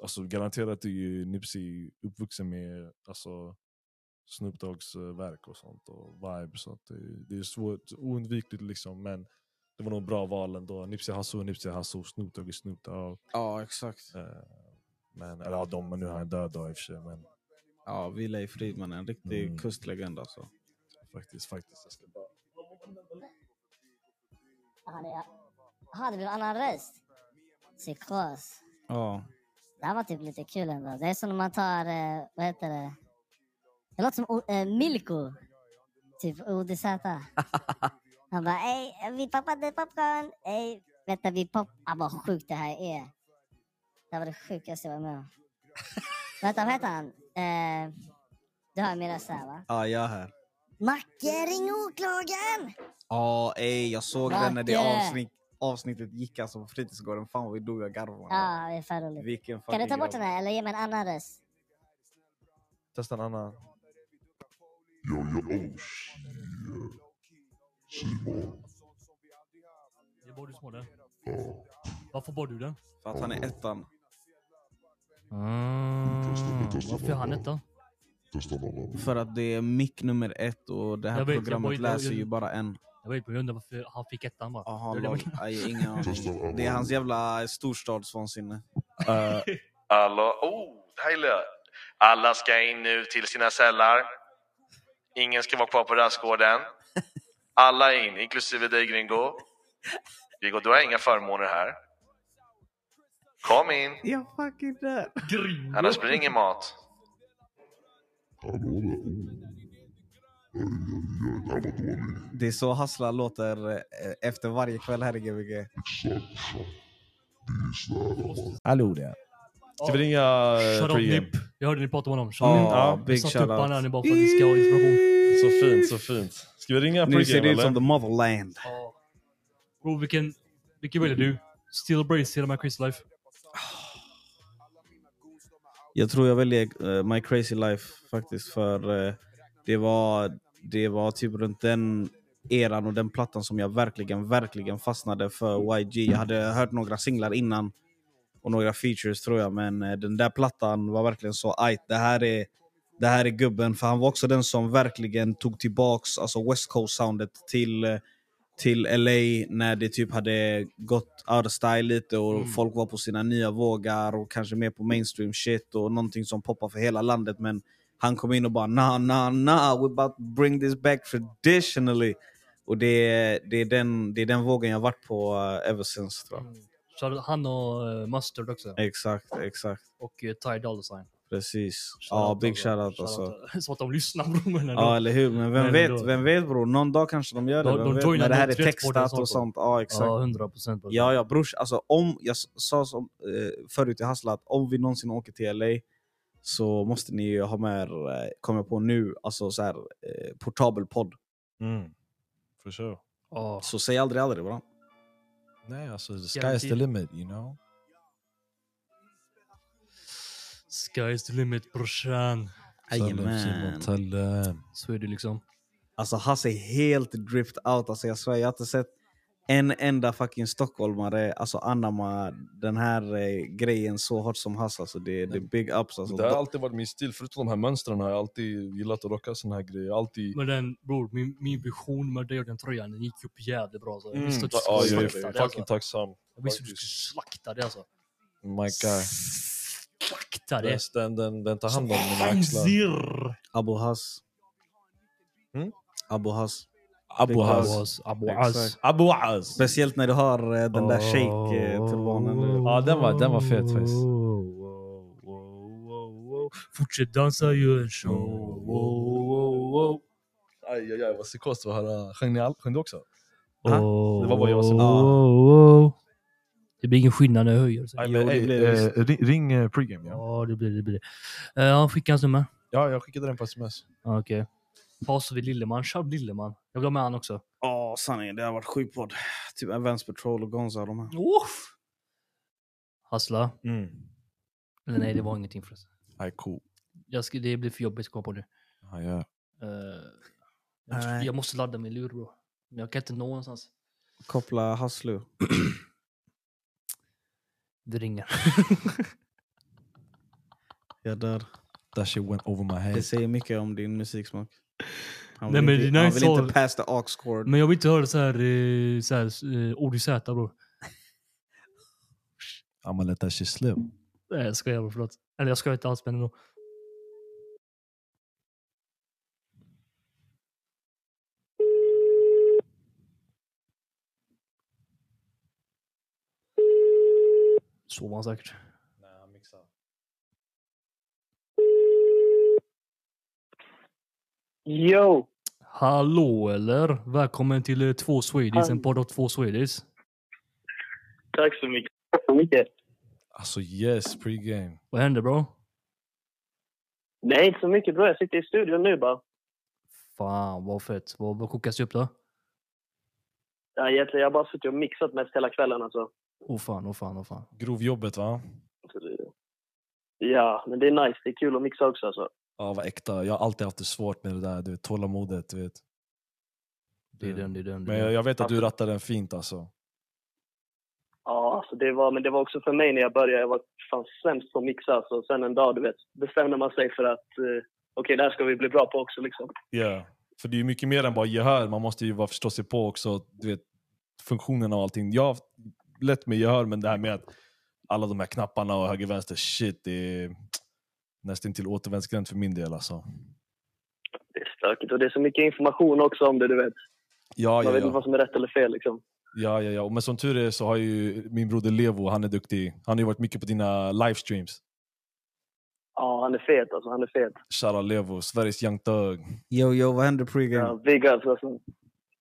alltså, garanterat är ju Nipsey uppvuxen med alltså, Snoop Doggs eh, verk och sånt och vibe. Så att det, det är svårt, oundvikligt liksom. Men det var nog bra val ändå. Nipsey Hussle, Nipsey Hussle, Snoop Dogg Snoop Dogg. Ja, exakt. Eh, men, eller ja, de, men nu är han död då i och för sig. Men Ja, vila i frid man. En riktig Mm. kustlegend alltså. faktiskt, faktiskt. Jag ska bara... Jaha, det- Jaha, det blev annan röst? Psykos. Ja. Det här var typ lite kul ändå. Det är som när man tar, eh, vad heter det? Det låter som O- eh, Milko. Typ ODZ. Han bara, ey, vi poppade popcorn. Ey, vänta, vi pop... Ah, vad sjukt det här är. Det här var det sjukaste jag var med om. vänta, vad heter han? Eh, du har min röst här va? Ja, jag är här. Macke, ring åklagaren! Ja, ey, jag såg den när det Macke! avsnitt, avsnittet gick alltså på fritidsgården. Fan vad vi dog av garv. Ja, det är för roligt. Vilken Kan du ta bort den här eller ge mig en annan röst? Testa en annan. Yo, yo, oh shit. Simon. Det var du som den. Ja. Varför var du den? För att han är ettan. Mm. Varför är han någon. etta? Testa någon annan. För att det är mick nummer ett och det här Jag vet, jag programmet bara- jag- läser jag- ju bara en. Jag vet på grund av varför han fick ettan bara. Aha, Det är det Aj, ingen aning. Det är hans jävla storstadsvansinne. Eh, Alla, oh. Alla ska in nu till sina cellar. Ingen ska vara kvar på rastgården. Alla in, inklusive dig Gringo. Gringo, du har inga förmåner här. Kom in, Jag fucking dör. annars blir det ingen mat. Hallå där. Oh. Oj, oj, oj. Det här var dåligt. Det är så Hassla låter eh, efter varje kväll här i Gbg. Hallå där. Ska vi ringa eh, Shut up pregame? Nip. Jag hörde ni prata om honom. Ja, big Jag satte shout upp out. han här nu bara för att ni ska ha inspiration. Så fint, så fint. Ska vi ringa Nu ser pregame det ut som eller? the motherland. Ja. Bro, vilken, vilken väljer du? Steel Brace eller My Crazy Life? Jag tror jag väljer eh, My Crazy Life faktiskt för eh, det, var, det var typ runt den eran och den plattan som jag verkligen, verkligen fastnade för YG. Jag hade hört några singlar innan och några features tror jag, men eh, den där plattan var verkligen så ajt, det här är det här är gubben, för han var också den som verkligen tog tillbaks alltså West Coast-soundet till, eh, till LA när det typ hade gått out of style lite och Mm. folk var på sina nya vågar och kanske mer på mainstream shit och någonting som poppar för hela landet. Men han kom in och bara nah, nah, nah, we're about to bring this back traditionally. Och det, är- det, är, den, det är den vågen jag varit på uh, ever since tror jag. Så han och uh, Mustard också. Exakt, exakt. Och uh, Ty Dolla Sign. Precis. Ja, Shoutout big alltså. shoutout alltså. Shoutout. Som att de lyssnar bror. Ja, eller hur? Men vem Men vet, ändå. vem vet bror? Någon dag kanske de gör det. De- de det här är textat och sånt. Ja, exakt. Ja, 100 procent. Ja, ja brors. Alltså, om, jag sa som, eh, förut i Hassla att om vi någonsin åker till LA så måste ni ju ha med er, eh, kommer jag på nu, alltså så här, eh, portabel podd. Mm. For sure. Ja. Så säg aldrig aldrig bara. Nej, alltså the sky's Garanti. the limit, you know? Sky's the limit brorsan. Jajamän. Så är det liksom. Alltså Hasse är helt dripped out. Alltså, jag svär, jag har inte sett en enda fucking stockholmare alltså, anamma den här eh, grejen så hårt som Hasse. Alltså, det, det är big ups. Alltså. Det har alltid varit min stil, förutom de här mönstren har jag alltid gillat att rocka såna här grejer. Alltid... Men den bror, min, min vision med det och den tröjan den gick upp jävligt bra. Så jag Mm. visste att du skulle jag är slakta det fucking alltså. tacksam. Jag visste att du skulle slakta det alltså. My guy. Slakta det. Den, den, den tar hand om mina axlar. Abu Has. Mm? Abu Has. Abu. Has. Abu Exakt. Az. Abu Az. Speciellt när du har eh, den där shake-turbanen. Ja, den var- den var fet faktiskt. Fortsätt dansa, gör en show. Wow, wow, wow. Aj, aj, aj, vad psykos det var att höra. Sjöng ni all- sjöng du också? Oh, Det var bara jag som- oh, oh. Det blir ingen skillnad när jag höjer. Jo, men, blir det eh, ring, ring eh, pregame. Ja. Ja, det blir det. Blir. Uh, han skickade hans nummer. ja, jag skickade den på sms. Ja, Paus vid Lilleman. Shout Lilleman. Jag vill ha med han också. Ja, sanningen. Det har varit sjuk podd. Typ Advance Patrol och Gonza och de här. Uff. Hassla. Mm. Eller nej, det var ingenting förresten. Aj, cool. Jag ska, det blir för jobbigt att komma på nu. Ja, ja. Eh, jag, måste, Nej. jag måste ladda min lur bro. Men jag kan inte nå någonstans. Koppla Hasslu. Det ringer. Jag dör. That shit went over my head. Det säger mycket om din musiksmak. Han Nej, vill, men inte, det är han vill inte pass the aux chord. Men jag vill inte höra så här, eh, så här eh, ord i Z bror. I'ma let that shit slip. Nej jag skojar bror, förlåt. Eller jag skojar inte alls men ändå. Så var han säkert. Yo! Hallå eller? Välkommen till eh, Två Swedish, en podd av två Swedish. Tack så mycket. Tack så mycket. Alltså yes, pregame. Vad hände bro? Nej, inte så mycket bro. Jag sitter i studion nu bara. Fan vad fett. Vad, vad kokas det upp då? Ja, egentligen, jag har bara suttit och mixat mest hela kvällen alltså. Åh fan, åh fan, åh fan. Grovjobbet va? Ja, men det är nice. Det är kul att mixa också alltså. Ja, vad äkta. Jag har alltid haft det svårt med det där, du vet, tålamodet. Du vet. Det är den, det är den. Det Men jag, jag vet att du rattar den fint alltså. Ja, alltså det var, men det var också för mig när jag började. Jag var fan sämst på att mixa. Så sen en dag, du vet, bestämde man sig för att eh, okej, det här ska vi bli bra på också liksom. Ja, för det är ju mycket mer än bara gehör. Man måste ju vara förstå sig på också, du vet, funktionen och allting. Jag har lätt med gehör, men det här med att alla de här knapparna och höger vänster, shit, det är nästan till återvändsgränd för min del alltså. Det är stökigt och det är så mycket information också om det, du vet. Ja, Man ja, vet inte ja. vad som är rätt eller fel liksom. ja, ja, ja. Men som tur är så har ju min broder Levo, han är duktig. Han har ju varit mycket på dina livestreams. Ja, han är fet alltså. Han är fet. Shoutout Levo, Sveriges young thug. Yo, yo, vad händer pregame? Ja, big ups alltså.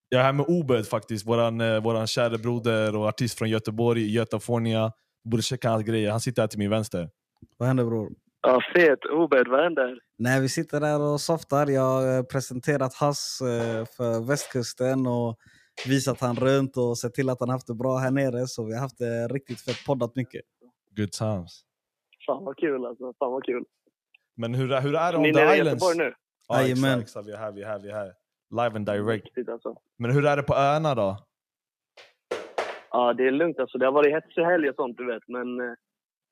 Jag är här med Obed faktiskt, våran, eh, våran kära broder och artist från Göteborg, Götafornia. Borde checka hans grejer, han sitter här till min vänster. Vad händer bror? Ja, fet. Obed, vad händer? Nej, vi sitter där och softar. Jag har presenterat Hass eh, för västkusten och visat han runt och sett till att han haft det bra här nere. Så vi har haft det riktigt fett, poddat mycket. Good times. Fan vad kul alltså. Fan vad kul. Men hur, är- hur är det on ni är the nere i islands? Göteborg nu? Ja, Jajamän. exakt. Vi är här, vi är här, vi är här. Live and direct. Riktigt alltså. Men hur är det på öarna då? Ja, det är lugnt alltså. Det har varit hetsig helg och sånt, du vet. Men, eh,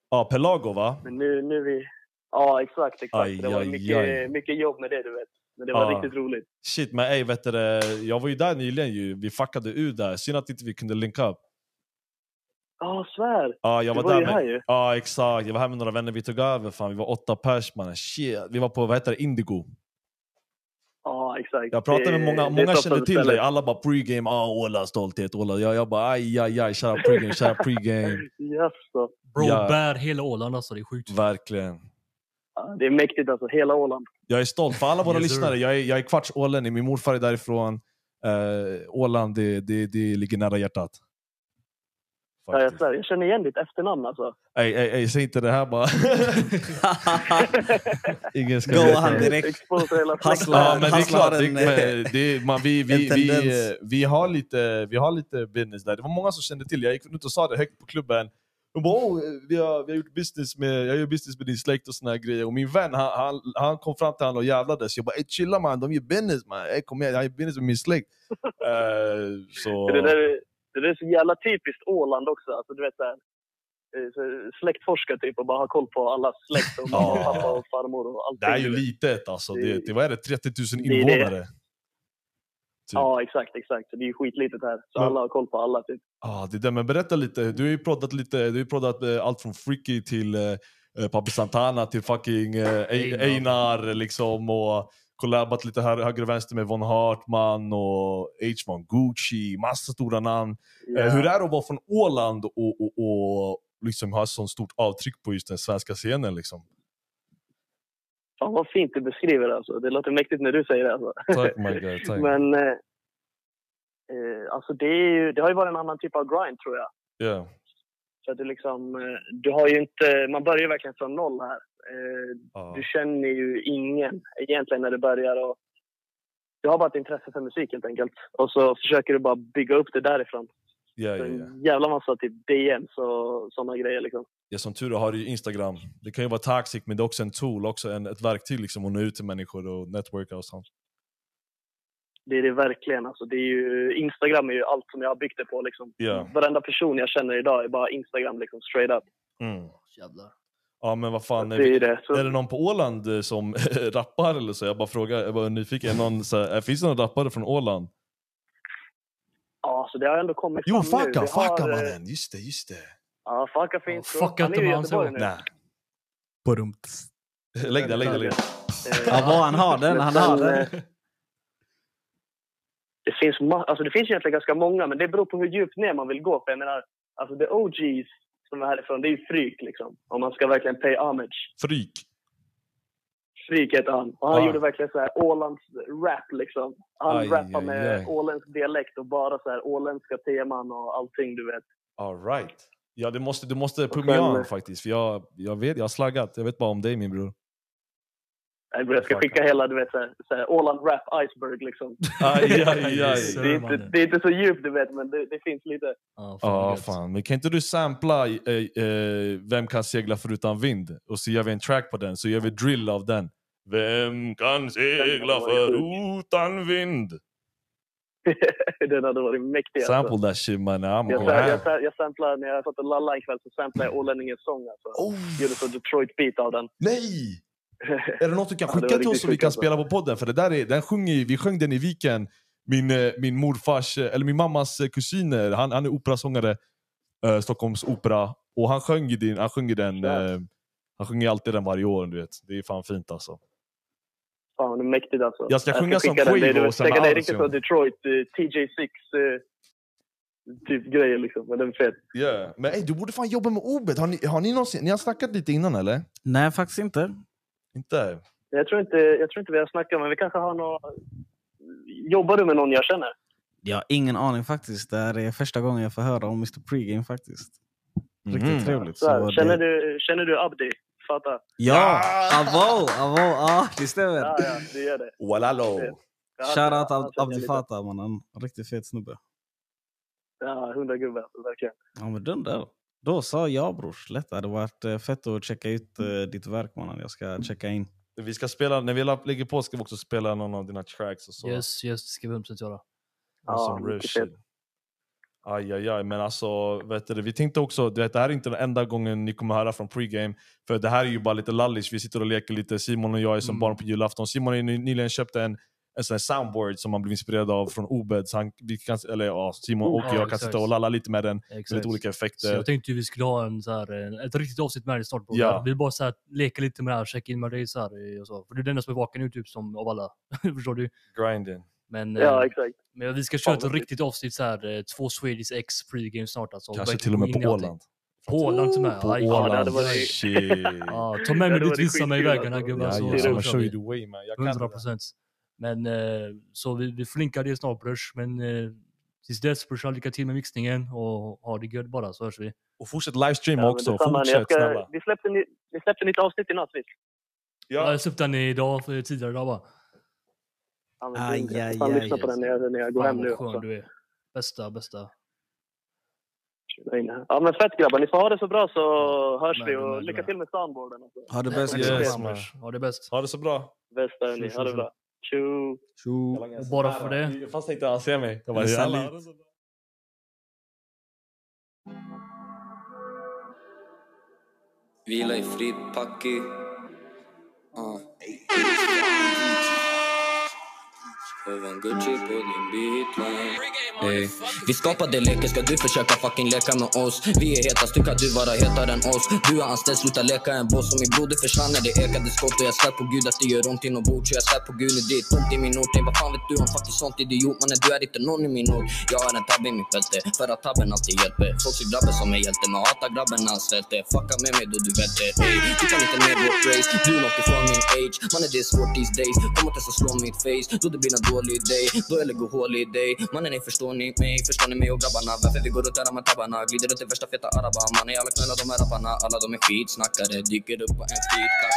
Ja, Pelago va? men nu, nu är vi... Ja, exakt, exakt. Aj, det var aj, mycket, aj. mycket jobb med det, du vet. Men det var Ja. riktigt roligt. Shit, men ey, vet du, jag var ju där nyligen ju. Vi fuckade ur där. Synd att inte vi kunde link up. Ja, svär. Ja, jag Du var, var där ju med, här ju. Ja, exakt. Jag var här med några vänner. Vi tog över. Fan. Vi var åtta pers mannen. Shit. Vi var på, vad heter det, Indigo. Ja, exakt. Jag pratade med många, många kände till dig. Alla bara pregame, ah, Åla, stolthet, Åla. Jag, jag bara aj, aj, aj, shoutout pregame, shoutout pregame. Jaså. Bro, Ja. bär hela Åland alltså. Det är sjukt. Verkligen. Det är mäktigt alltså. Hela Åland. Jag är stolt för alla våra Yes, lyssnare. Jag är, jag är kvarts ålänning, min morfar är därifrån. Uh, Åland, det, det, det ligger nära hjärtat. Ja, jag, svär. jag känner igen ditt efternamn alltså. Ey, ey, ey, säg inte det här bara. Ingen ska Go veta. han direkt. Hasslar. Ja, men det är klart. Det, en, men det, man, vi, vi, vi, eh, vi, har lite, vi har lite business där. Det var många som kände till. Jag gick ut och sa det högt på klubben. De bara, oh, vi, har, vi har gjort business med, jag gör business med din släkt och såna här grejer. Och min vän han, han, han kom fram till honom och jävlades. Jag bara, ey, chilla man, de gör business man. Ey, kom igen, jag gör business med min släkt. Eh, så... Det, där, är- det där är så jävla typiskt Åland också. Alltså, du vet, så här, eh, släktforska typ och bara ha koll på alla släkt och mamma, och Ja. pappa och farmor och allting. Det är ju litet alltså. Det, Det- det, vad är det, 30 000 det är det. invånare? Typ. Ja, exakt, exakt. Så det är ju skitlitet här. Så Men- alla har koll på alla typ. Ah, det där, men berätta lite, du har ju proddat lite, du har ju proddat eh, allt från Freaky till eh, eh, Papi Santana till fucking eh, Einar. Einar. Liksom och collabat lite här, höger och vänster med Von Hartman och H. Gucci, massa stora namn. Ja. Eh, hur är det att vara från Åland och, och, och liksom ha så stort avtryck på just den svenska scenen liksom? Fan vad fint du beskriver det alltså. Det låter mäktigt när du säger det alltså. Tack my god, tack. Men eh, eh, alltså det, ju, det har ju varit en annan typ av grind tror jag. Ja. Så att det liksom, eh, du har ju inte, man börjar ju verkligen från noll här. Eh, Ja. Du känner ju ingen egentligen när du börjar. Och du har bara ett intresse för musik helt enkelt. Och så försöker du bara bygga upp det därifrån. Ja, ja, ja. En jävla massa typ DMs och sådana grejer liksom. Ja, som tur är har du ju Instagram. Det kan ju vara toxic, men det är också en tool, också en, ett verktyg liksom att nå ut till människor och networka och sånt. Det är det verkligen. Alltså, det är ju, Instagram är ju allt som jag har byggt det på. Liksom. Ja. Varenda person jag känner idag är bara Instagram, liksom, straight up. Mm. Jävlar. Ja men vad fan, Det är det. Så- är det någon på Åland eh, som rappar eller så? Jag bara frågar, jag bara är nyfiken. Är någon, så här, finns det någon rappare från Åland? Ja, så det har ändå kommit Jo, fram nu. Facka, Vi har, eh, mannen! Just det, just det. Ja, Facka finns. Ja, fucka är inte ord. nu. Nej. Lägg den, lägg den, lägg den. Ja, vad han har den, han har den. Det finns, alltså det finns egentligen ganska många, men det beror på hur djupt ner man vill gå. För jag menar, alltså the OGs som är härifrån, det är ju Fryk liksom. Om man ska verkligen pay homage. Fryk. Fryk heter han. Och han Ah. gjorde verkligen så här Ålands rap liksom. Han Aj, rappar med aj. åländsk dialekt och bara så här åländska teman och allting du vet. All right. Ja, du måste, du måste on faktiskt. För jag, jag vet, jag har slaggat. Jag vet bara om dig min bror. Jag ska skicka hela, du vet, så här, Åland rap iceberg liksom. Aj, aj, aj. Det är, inte, det är inte så djupt du vet, men det, det finns lite. Ja, fan. Men kan inte du sampla eh, eh, Vem kan segla förutan vind? Och så gör vi en track på den, så gör vi drill av den. Vem kan segla förutan vind? Den hade varit mäktig alltså. Sample that shit man, I'm Jag, ham. jag, jag samplar, när jag satt och lallade en kväll så samplade jag Ålänningens sång. Alltså. Oh. Gjorde så Detroit beat av den. Nej! Är det något du kan Ja, skicka var till oss så vi kan alltså. spela på podden? För det där är, den sjunger, vi- vi sjöng den i Viken, min, eh, min morfars, eh, eller min mammas eh, kusiner, han, han är operasångare, eh, Stockholms opera, och han sjöng, din, han sjunger den, eh, han sjunger alltid den varje år, du vet. Det är fan fint alltså. Fan, det är mäktigt alltså. Jag ska sjunga som skicka den. Det är- Quavo och sen Det är riktigt ja. så Detroit, eh, TJ6 eh, typ grejer liksom. Men den är fet. Yeah. Men ey, du borde fan jobba med Obed, har ni, har ni någonsin, ni har snackat lite innan eller? Nej, faktiskt inte. Inte? Jag tror inte, jag tror inte vi har snackat, men vi kanske har några... Jobbar du med någon jag känner? Jag har ingen aning faktiskt. Det här är första gången jag får höra om Mr Pregame faktiskt. Riktigt Mhm. trevligt. Så känner, det... du, känner du Abdi? Fatta? Ja! Avo! Avo! Ja, det stämmer. Ja, ja, du gör det. Walalo! Shoutout Ab- Abdi. Fatah mannen. Riktigt fet snubbe. Ja, hundra gubbar. Verkligen. Ja men den där. Då sa jag brors. Lätt. Det hade varit eh, fett att checka ut eh, ditt verk mannen. Jag ska checka in. Vi ska spela, när vi lägger på ska vi också spela någon av dina tracks och så. Yes, yes, det ska vi 100% göra. Aj, aj, aj. Men alltså, vet du, vi tänkte också, du vet, det här är inte den enda gången ni kommer höra från pregame. För det här är ju bara lite lallish, vi sitter och leker lite. Simon och jag är som Mm. barn på julafton. Simon har nyligen köpt en, en sån här soundboard som han blev inspirerad av från Obed. Så han, vi kan, eller ja, Simon och Ja, jag kan exakt. sitta och lalla lite med den. Med Exakt. lite olika Så effekter. jag tänkte vi skulle ha en, så här, en, ett riktigt avsnitt med dig snart. Ja. Vi bara så här, leker lite med det här, checka in med dig så här, eh, och så. För du är den enda som är vaken nu typ som av alla. Förstår du? Grinding. Men, Ja, eh, exakt. men vi ska köra ett riktigt avsnitt så här, eh, två Swedish X pregame snart alltså. Kanske till och med på. Åland. På Åland till med. På Åland. Shit. Ja, ta med mig dit, visa mig vägen här alltså. gubben. Ja, så, ja, så I'm kör show vi. you the way man. Jag kan det 100 där. procent. Men eh, så vi, vi flinkar det snart brors. Men eh, tills dess brorsan, lycka till med mixningen och ha det gött bara så hörs vi. Och fortsätt livestreama Ja, också. Fortsätt ska- snälla. Vi släppte, ni, vi släppte nytt avsnitt i natt visst? Ja. Jag släppte den idag, för tidigare idag bara. Ja, men Aj, aj, får fan aj, lyssna på aj. den när jag, när jag går hem nu. skön också. du är. Bästa, bästa. Ja men fett grabbar, ni får ha det så bra så hörs Men, vi och men, lycka till med soundboarden. Alltså. Ha det bäst. Yes. Ha det bäst. Ha det så bra. Bästa hörni, ha det bra. Tjo! Tjo. Och bara för det. Fast inte han ser mig. Jag bara, jävlar. salut. Vila i frid, Packi. Uh. Hey. Vi skapade leken, ska du försöka fucking leka med oss? Vi är hetast, du kan du vara hetare än oss? Du är anställd, sluta leka en boss. Och min broder försvann när det ekade skott. Och jag svär på gud att det gör ont inombords. Så jag svär på gud, det är tomt i min ort. Ey, vad fan vet du om fucking sånt idiot? Mannen, du är inte någon i min ort. Jag har en tabbe i mitt fälte för att tabben alltid hjälper. Folk ser grabben som en hjälte, men hatar grabben när han svälter. Fucka med mig då du välter hey. Ey, du kan inte med vårt race. Du är långt ifrån min age. Mannen, det är svårt these days. Kom och testa slå mitt face. Då det blir en dålig day. Då jag lägger hål i dig. Mannen, ni förstår ni mig? Förstår ni mig och grabbarna? Varför vi går runt här med tabbarna? Glider runt i värsta feta arabar. Mannen, alla knullar de här rapparna. Alla de är skitsnackare. Dyker upp på en jacka.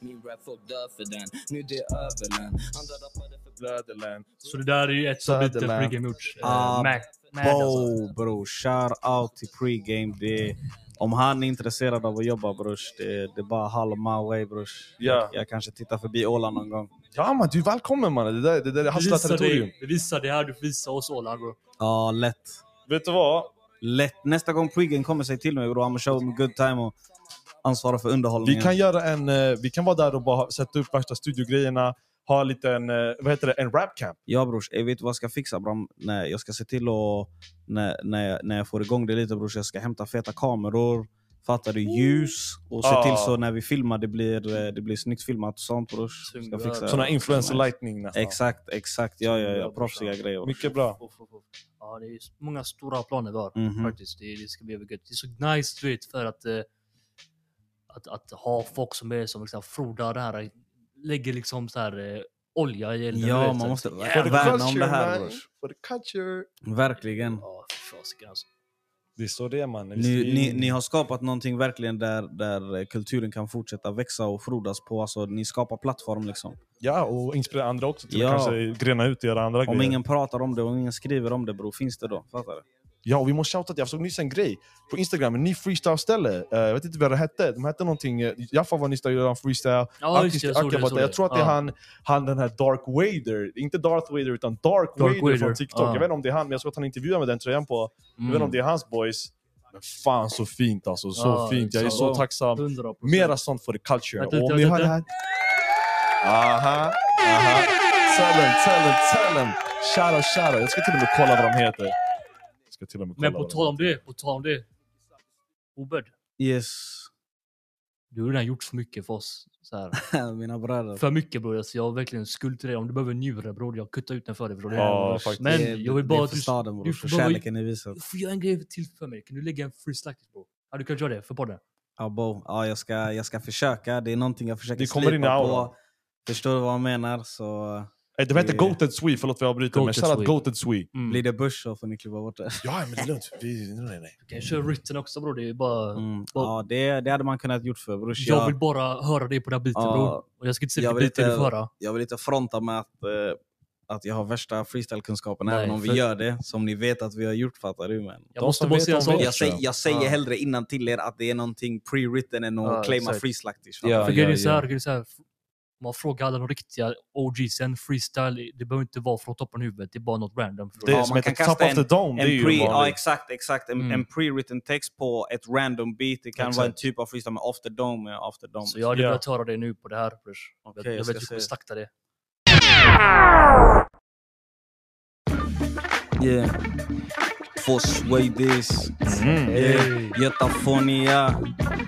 Min rap folk dör för den. Nu det är överlän. Andra rappare för Blöderland. Så det där är ju ett lite Söderland. pregame gjort. Eh, Ah, Mac. Mac alltså. Bo, bro. Shout out till pregame. Det, om han är intresserad av att jobba brors, det, det är bara halv my way brors. Ja. Jag kanske tittar förbi Åland någon gång. Ja man, du är välkommen mannen. Det där, det där är visar territorium. visar det här, du får visa oss Åland bro. Ja, lätt. Vet du vad? Lätt. Nästa gång pregame kommer, säg till mig bror. I'm show a good time och ansvara för underhållningen. Vi kan göra en, eh, vi kan vara där och bara sätta upp värsta studiogrejerna, ha en liten, eh, vad heter det, en rap camp. Ja brors, jag vet vad jag ska fixa bram. Nej, jag ska se till att, när, när, jag, när jag får igång det lite brors, jag ska hämta feta kameror, fattar du, ljus och se Ah. till så när vi filmar det blir, eh, det blir snyggt filmat och sånt brors. Ska fixa Såna influencer lightning nästan. Exakt, exakt. Ja, ja, ja. Proffsiga grejer. Mycket bra. Ja, det är många stora planer vi har Mhm. faktiskt. Det, det ska bli väldigt gött. Det är så nice du vet för att, eh, att, att ha folk som är som liksom frodar det här, lägger liksom så här eh, olja i elden. Ja, vet, man så- måste Jävlar. värna om det här brors. For the culture. Verkligen. Ja, fy fasiken alltså. Det är så det är man. Ni, ni, ni har skapat någonting verkligen där, där kulturen kan fortsätta växa och frodas på. Alltså, ni skapar plattform liksom. Ja, och inspirera andra också till Ja. att kanske grena ut och göra andra Om grejer. ingen pratar om det och ingen skriver om det bror, finns det då? Fattar du? Ja, och vi måste shouta att jag såg nyss en grej på Instagram, en ny freestyle-ställe. Eh, jag vet inte vad det hette. De hette någonting... Uh, Jaffa var nyss där gjorde freestyle. Just det, jag där. Jag det. tror att det är han, han den här Dark Wader. Inte Darth Vader utan Dark, Vader, Vader, från TikTok. ja. Jag vet inte om det är han, men jag såg att han intervjuade med den tröjan på. Jag vet inte Mm. om det är hans boys. Men fan så fint alltså, så fint. Jag är så tacksam. 100%. Mera sånt för the culture. Och om ni vänta. det här... Aha, aha. Them, tell them. Shoutout, shoutout. Jag ska till och med kolla vad de heter. Ska till och med kolla Men på vad tal om det, på tal om det. Obed, Yes. du har redan gjort för mycket för oss. Så här. Mina bröder. För mycket bror, alltså, jag har verkligen skuld till dig. Om du behöver en njure bror, jag kuttar ut den för dig bror. Det är- Ja, faktiskt. Men Det- jag vill det bara är att för du, staden, bror. du För får bara- kärleken ni visat. du får göra en grej till för mig. Kan du lägga en freestyle bror? Ja, du kan göra det för podden. Ja, bo. ja jag, ska, jag ska försöka. Det är någonting jag försöker Det kommer in i slipa på. Förstår du vad jag menar? Så Det heter Det- Goated Swee, förlåt för jag avbryter. Men Goated shoutout Swee. Goated Swee. Mm. blir det bush så får ni klippa bort det. Ja, men det är lugnt. Vi, nej, nej. Du kan köra written också bror. Det är bara... Mm. bara Ja, det, det hade man kunnat gjort för brors. jag vill bara höra dig på den biten Ja. bror. Och jag ska inte jag vilken vill, bit du inte, höra. jag vill inte fronta med att, eh, att jag har värsta freestyle-kunskapen, Nej, även om vi för- gör det. Som ni vet att vi har gjort, fattar du? Men Jag måste bara säga vet. jag säger, jag säger Ja. hellre innan till er att det är någonting pre-written än att Ja, claima exakt. freestyle-ish. Ja, För grejen är ja, så här, man frågar alla de riktiga OGsen, freestyle, det behöver inte vara från toppen av huvudet, det är bara något random. Det Ja, som man heter kan Top kasta of the Dome, det är En ju pre, ja exakt, exakt. En, Mm. en pre-written text på ett random beat. Det kan Exakt. vara en typ av freestyle med off the dome. Off the dome. Så jag hade velat höra det nu på det här. Okej, jag, jag jag vet att du kommer slakta det. Yeah. Två Swedish. Mm. Yeah. Götafonia.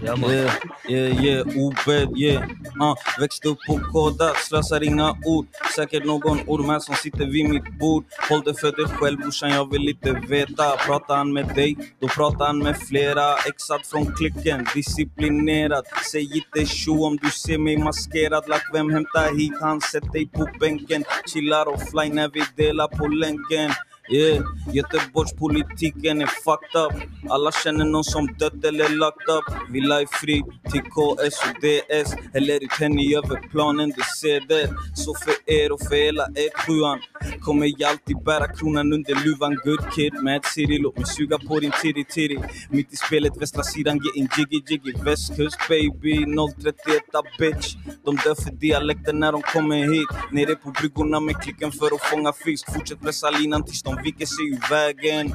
Ja, man. Yeah, yeah, yeah, Obed, yeah. Uh, växte upp på kodat, slösar inga ord. Säkert någon orm som sitter vid mitt bord. Håll det för dig själv brorsan, jag vill inte veta. Pratar han med dig, då pratar han med flera. Exat från klicken, disciplinerad. Säg inte tjo om du ser mig maskerad. Lack vem hämtar hit han, sätt dig på bänken. Chillar fly när vi delar på länken. Yeah, Göteborgspolitiken är fucked up Alla känner någon som dött eller lagt up Villa är fri till KS och DS Häller ut henne över planen, det ser det Så för er och för hela E7an Kommer jag alltid bära kronan under luvan Good kid, mad city Låt mig suga på din titty titty Mitt i spelet, västra sidan getting jiggy jiggy Västkust baby, 031 bitch De dör för dialekten när de kommer hit Nere på bryggorna med klicken för att fånga fisk Fortsätt pressa linan tills de viker sig ur vägen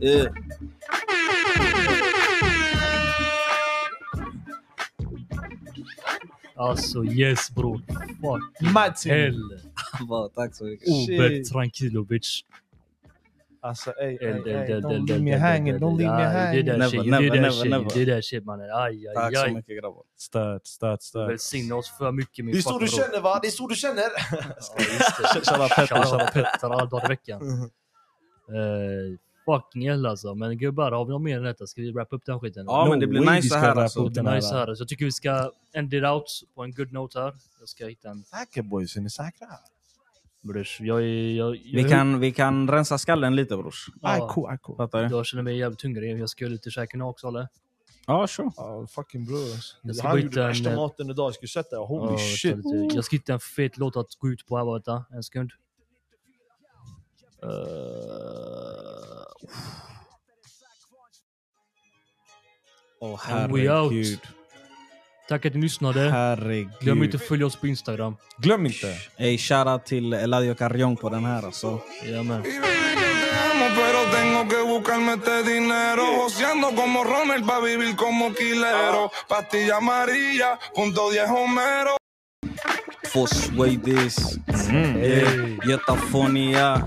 yeah. Alltså yes bror. Fuck Martin. hell. Bara, Tack så mycket Obed Tranquilovic. Alltså, ey, ey, ey, don't leave me hanging, don't leave me hanging. där Never, shit, never, det där never, shit, never. det där shit mannen. Aj, aj, Tack så aj. mycket grabbar Stört, stört, stört. Välsigna oss för mycket min Det är så du känner va? Det är så du känner! Ja, just det. Shoutout Petter, Shoutout Petter alla dagar i veckan. Fucking hell alltså. Men gubbar, har vi något mer än detta? Ska vi wrappa upp den skiten? Ja men det blir way nice så här alltså Det här, nice här. Så jag tycker vi ska end it out på en good note här. Jag ska hitta en Säker boys, är ni säkra? Brors. Jag är... Jag, jag, vi kan, vi kan rensa skallen lite brors Ja. cool, aj, cool. Fattar du? Jag känner mig jävligt hungrig. Jag ska lite käka nu också eller? Ja sure Ja, fucking bror. Jag ska Han gå gjorde värsta en- maten idag, jag skulle sett det. Holy Ja, shit. lite. Jag ska hitta en fet låt att gå ut på här bara. Vänta, en sekund. Uh, Åh And we out. herregud tack att ni lyssnade. Herregud Glöm inte att följa oss på Instagram. Glöm inte. Ey shoutout till Eladio Carrion på den här alltså Jajamän. Pero tengo que buscarme este dinero. Joseando como Ronald para vivir como quilero. Pastilla amarilla, punto 10 Homero. Får sway this. Yeah. Fåniga.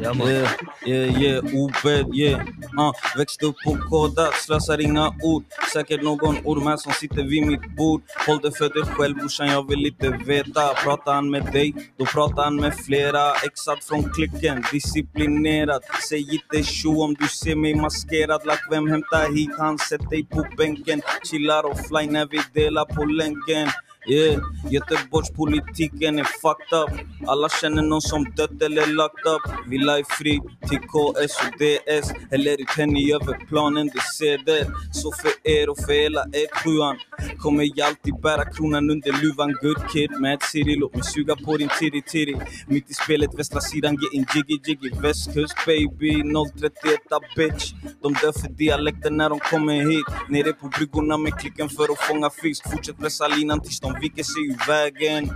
Ja, man. Yeah, yeah, yeah, obed, yeah. Uh, växte upp på kodat, slösar inga ord. Säkert någon orm som sitter vid mitt bord. Håll det för dig själv brorsan, jag vill inte veta. Pratar han med dig, då pratar han med flera. Exad från klicken, disciplinerad. Säg inte tjo om du ser mig maskerad. Lack vem hämtar hit han, sätt dig på bänken. Chillar och fly när vi delar på länken. Yeah, Göteborgspolitiken är fucked up. Alla känner någon som dött eller locked up. Villa är fri till KS och DS Häller ut Henny över planen, det ser det. Så för er och för hela E7an Kommer jag alltid bära kronan under luvan? Good kid, mad city. Låt mig suga på din titty titty Mitt i spelet, västra sidan getting jiggy jiggy. Västkust baby, 031 bitch. De dör för dialekten när de kommer hit. Nere på bryggorna med klicken för att fånga fisk. Fortsätt pressa linan tills de viker sig ur vägen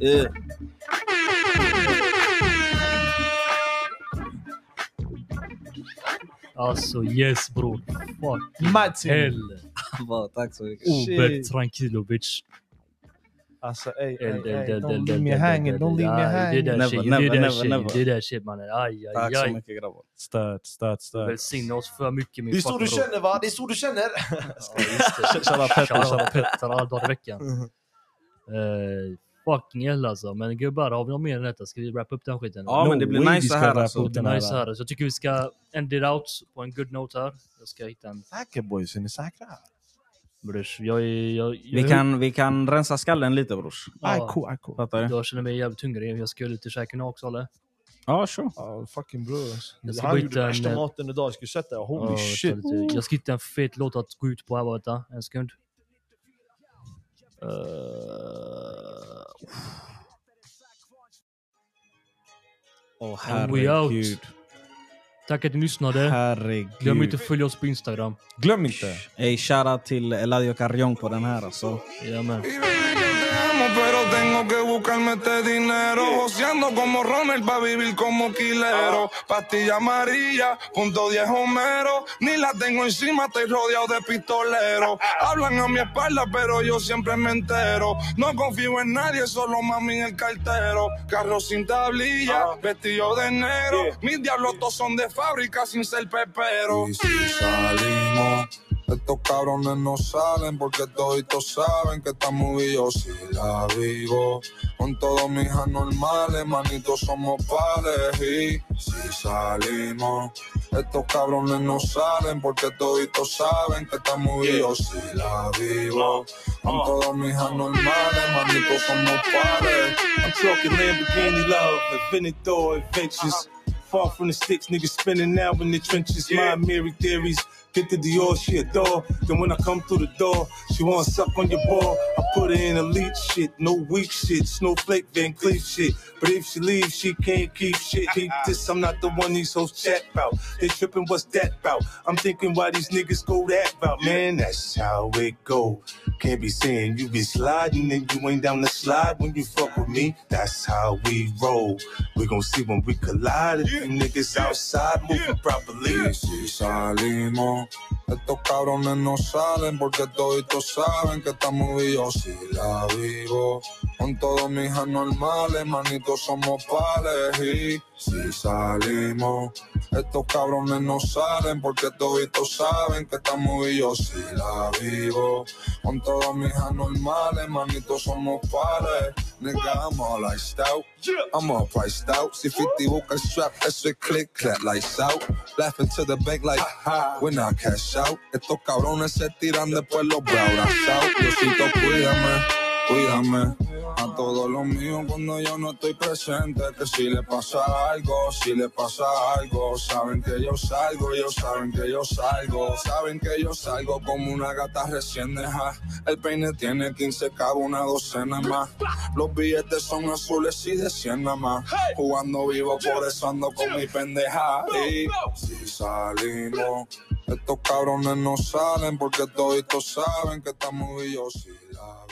yeah. Alltså yes bror. Fucking Martin. hell. Bara, tack så mycket Uber Shit. Tranquilovic. Alltså ey, ey, ey, don't leave me hanging, don't leave me Aj, Det hanging. där Never, shit, never, det never, det där shit mannen. Aj, aj, Tack så aj. mycket grabbar Stört, stört, stört. Välsigna oss för mycket min Det är så du känner va? Det är så du känner! Ja, just det. Shoutout Petter, Shoutout Petter alla dagar i veckan. Eh, fucking hell alltså. Men gubbar, har vi något mer än detta? Ska vi wrap upp den skiten? Ja men det blir nice så här alltså Det blir nice här. Så jag tycker vi ska end it out på en good note här. Jag ska hitta en... Säker boys, är ni säkra? Brors, jag är... Jag, jag, vi kan, vi kan rensa skallen lite brors cool, aj, cool. Fattar du? Jag känner mig jävligt hungrig. Jag ska ut och käka nu också eller? Ja sure Ja, fucking bror. Han gjorde värsta en- maten idag, jag skulle sett det. Holy Ja, shit. lite. Jag ska hitta en fet låt att gå ut på här. Vänta, en sekund. Uh, Åh And we out. herregud Tack att ni lyssnade. Herregud Glöm inte att följa oss på Instagram. Glöm inte! Ey shoutout till Eladio Carrion på den här alltså Jajamän. Pero tengo que buscarme este dinero. Joseando como Ronald para vivir como quilero. Pastilla amarilla, punto 10 Homero. Ni la tengo encima, estoy rodeado de pistoleros. Hablan a mi espalda, pero yo siempre me entero. No confío en nadie, solo mami en el cartero. Carro sin tablilla, vestido de negro. Mis diablos todos son de fábrica sin ser pepero. Y si salimos. Estos cabrones no salen porque toditos saben que esta movie yo sí la vivo. Con todos mis anormales, manitos somos pares y si salimos. Estos cabrones no salen porque toditos saben que esta movie yo sí la vivo. Con todos mis anormales, manitos somos pares. I'm talking Lamborghini love, Aventador adventures. Far from the sticks, niggas spinning now in the trenches. My Mary theories. Get the Dior, she adore. Then when I come through the door, she wanna suck on your ball. I put her in elite shit, no weak shit, snowflake Van Cleef shit. But if she leaves, she can't keep shit. Keep this, I'm not the one these hoes chat about. They tripping, what's that about? I'm thinking why these niggas go that about, man. That's how it go. Can't be saying you be sliding and you ain't down the slide when you fuck with me. That's how we roll. We gon' see when we collide. If you niggas outside moving properly. Y si salimos, estos cabrones no salen porque toditos saben que esta movie yo sí la vivo. Con todos mis anormales, manitos somos pares y si salimos, estos cabrones no salen porque toditos saben que esta movie yo sí la vivo. Con todos mis anormales, manitos somos pares. Nigga, I'm all iced out. I'm all priced out. Si 50 busca el strap, eso es click, clap, lights out. Laughing to the bank like, ha, when I cash out. Estos cabrones se tiran después los brazos out. Diosito, cuídame, cuídame. A todos los míos cuando yo no estoy presente. Que si le pasa algo, si le pasa algo. Saben que yo salgo, ellos saben que yo salgo. Saben que yo salgo como una gata recién deja. El peine tiene 15 cabos, una docena más. Los billetes son azules y de 100 nada más. Jugando vivo, por eso ando con mi pendeja. Y si salimos, estos cabrones no salen porque toditos saben que estamos y yo sí la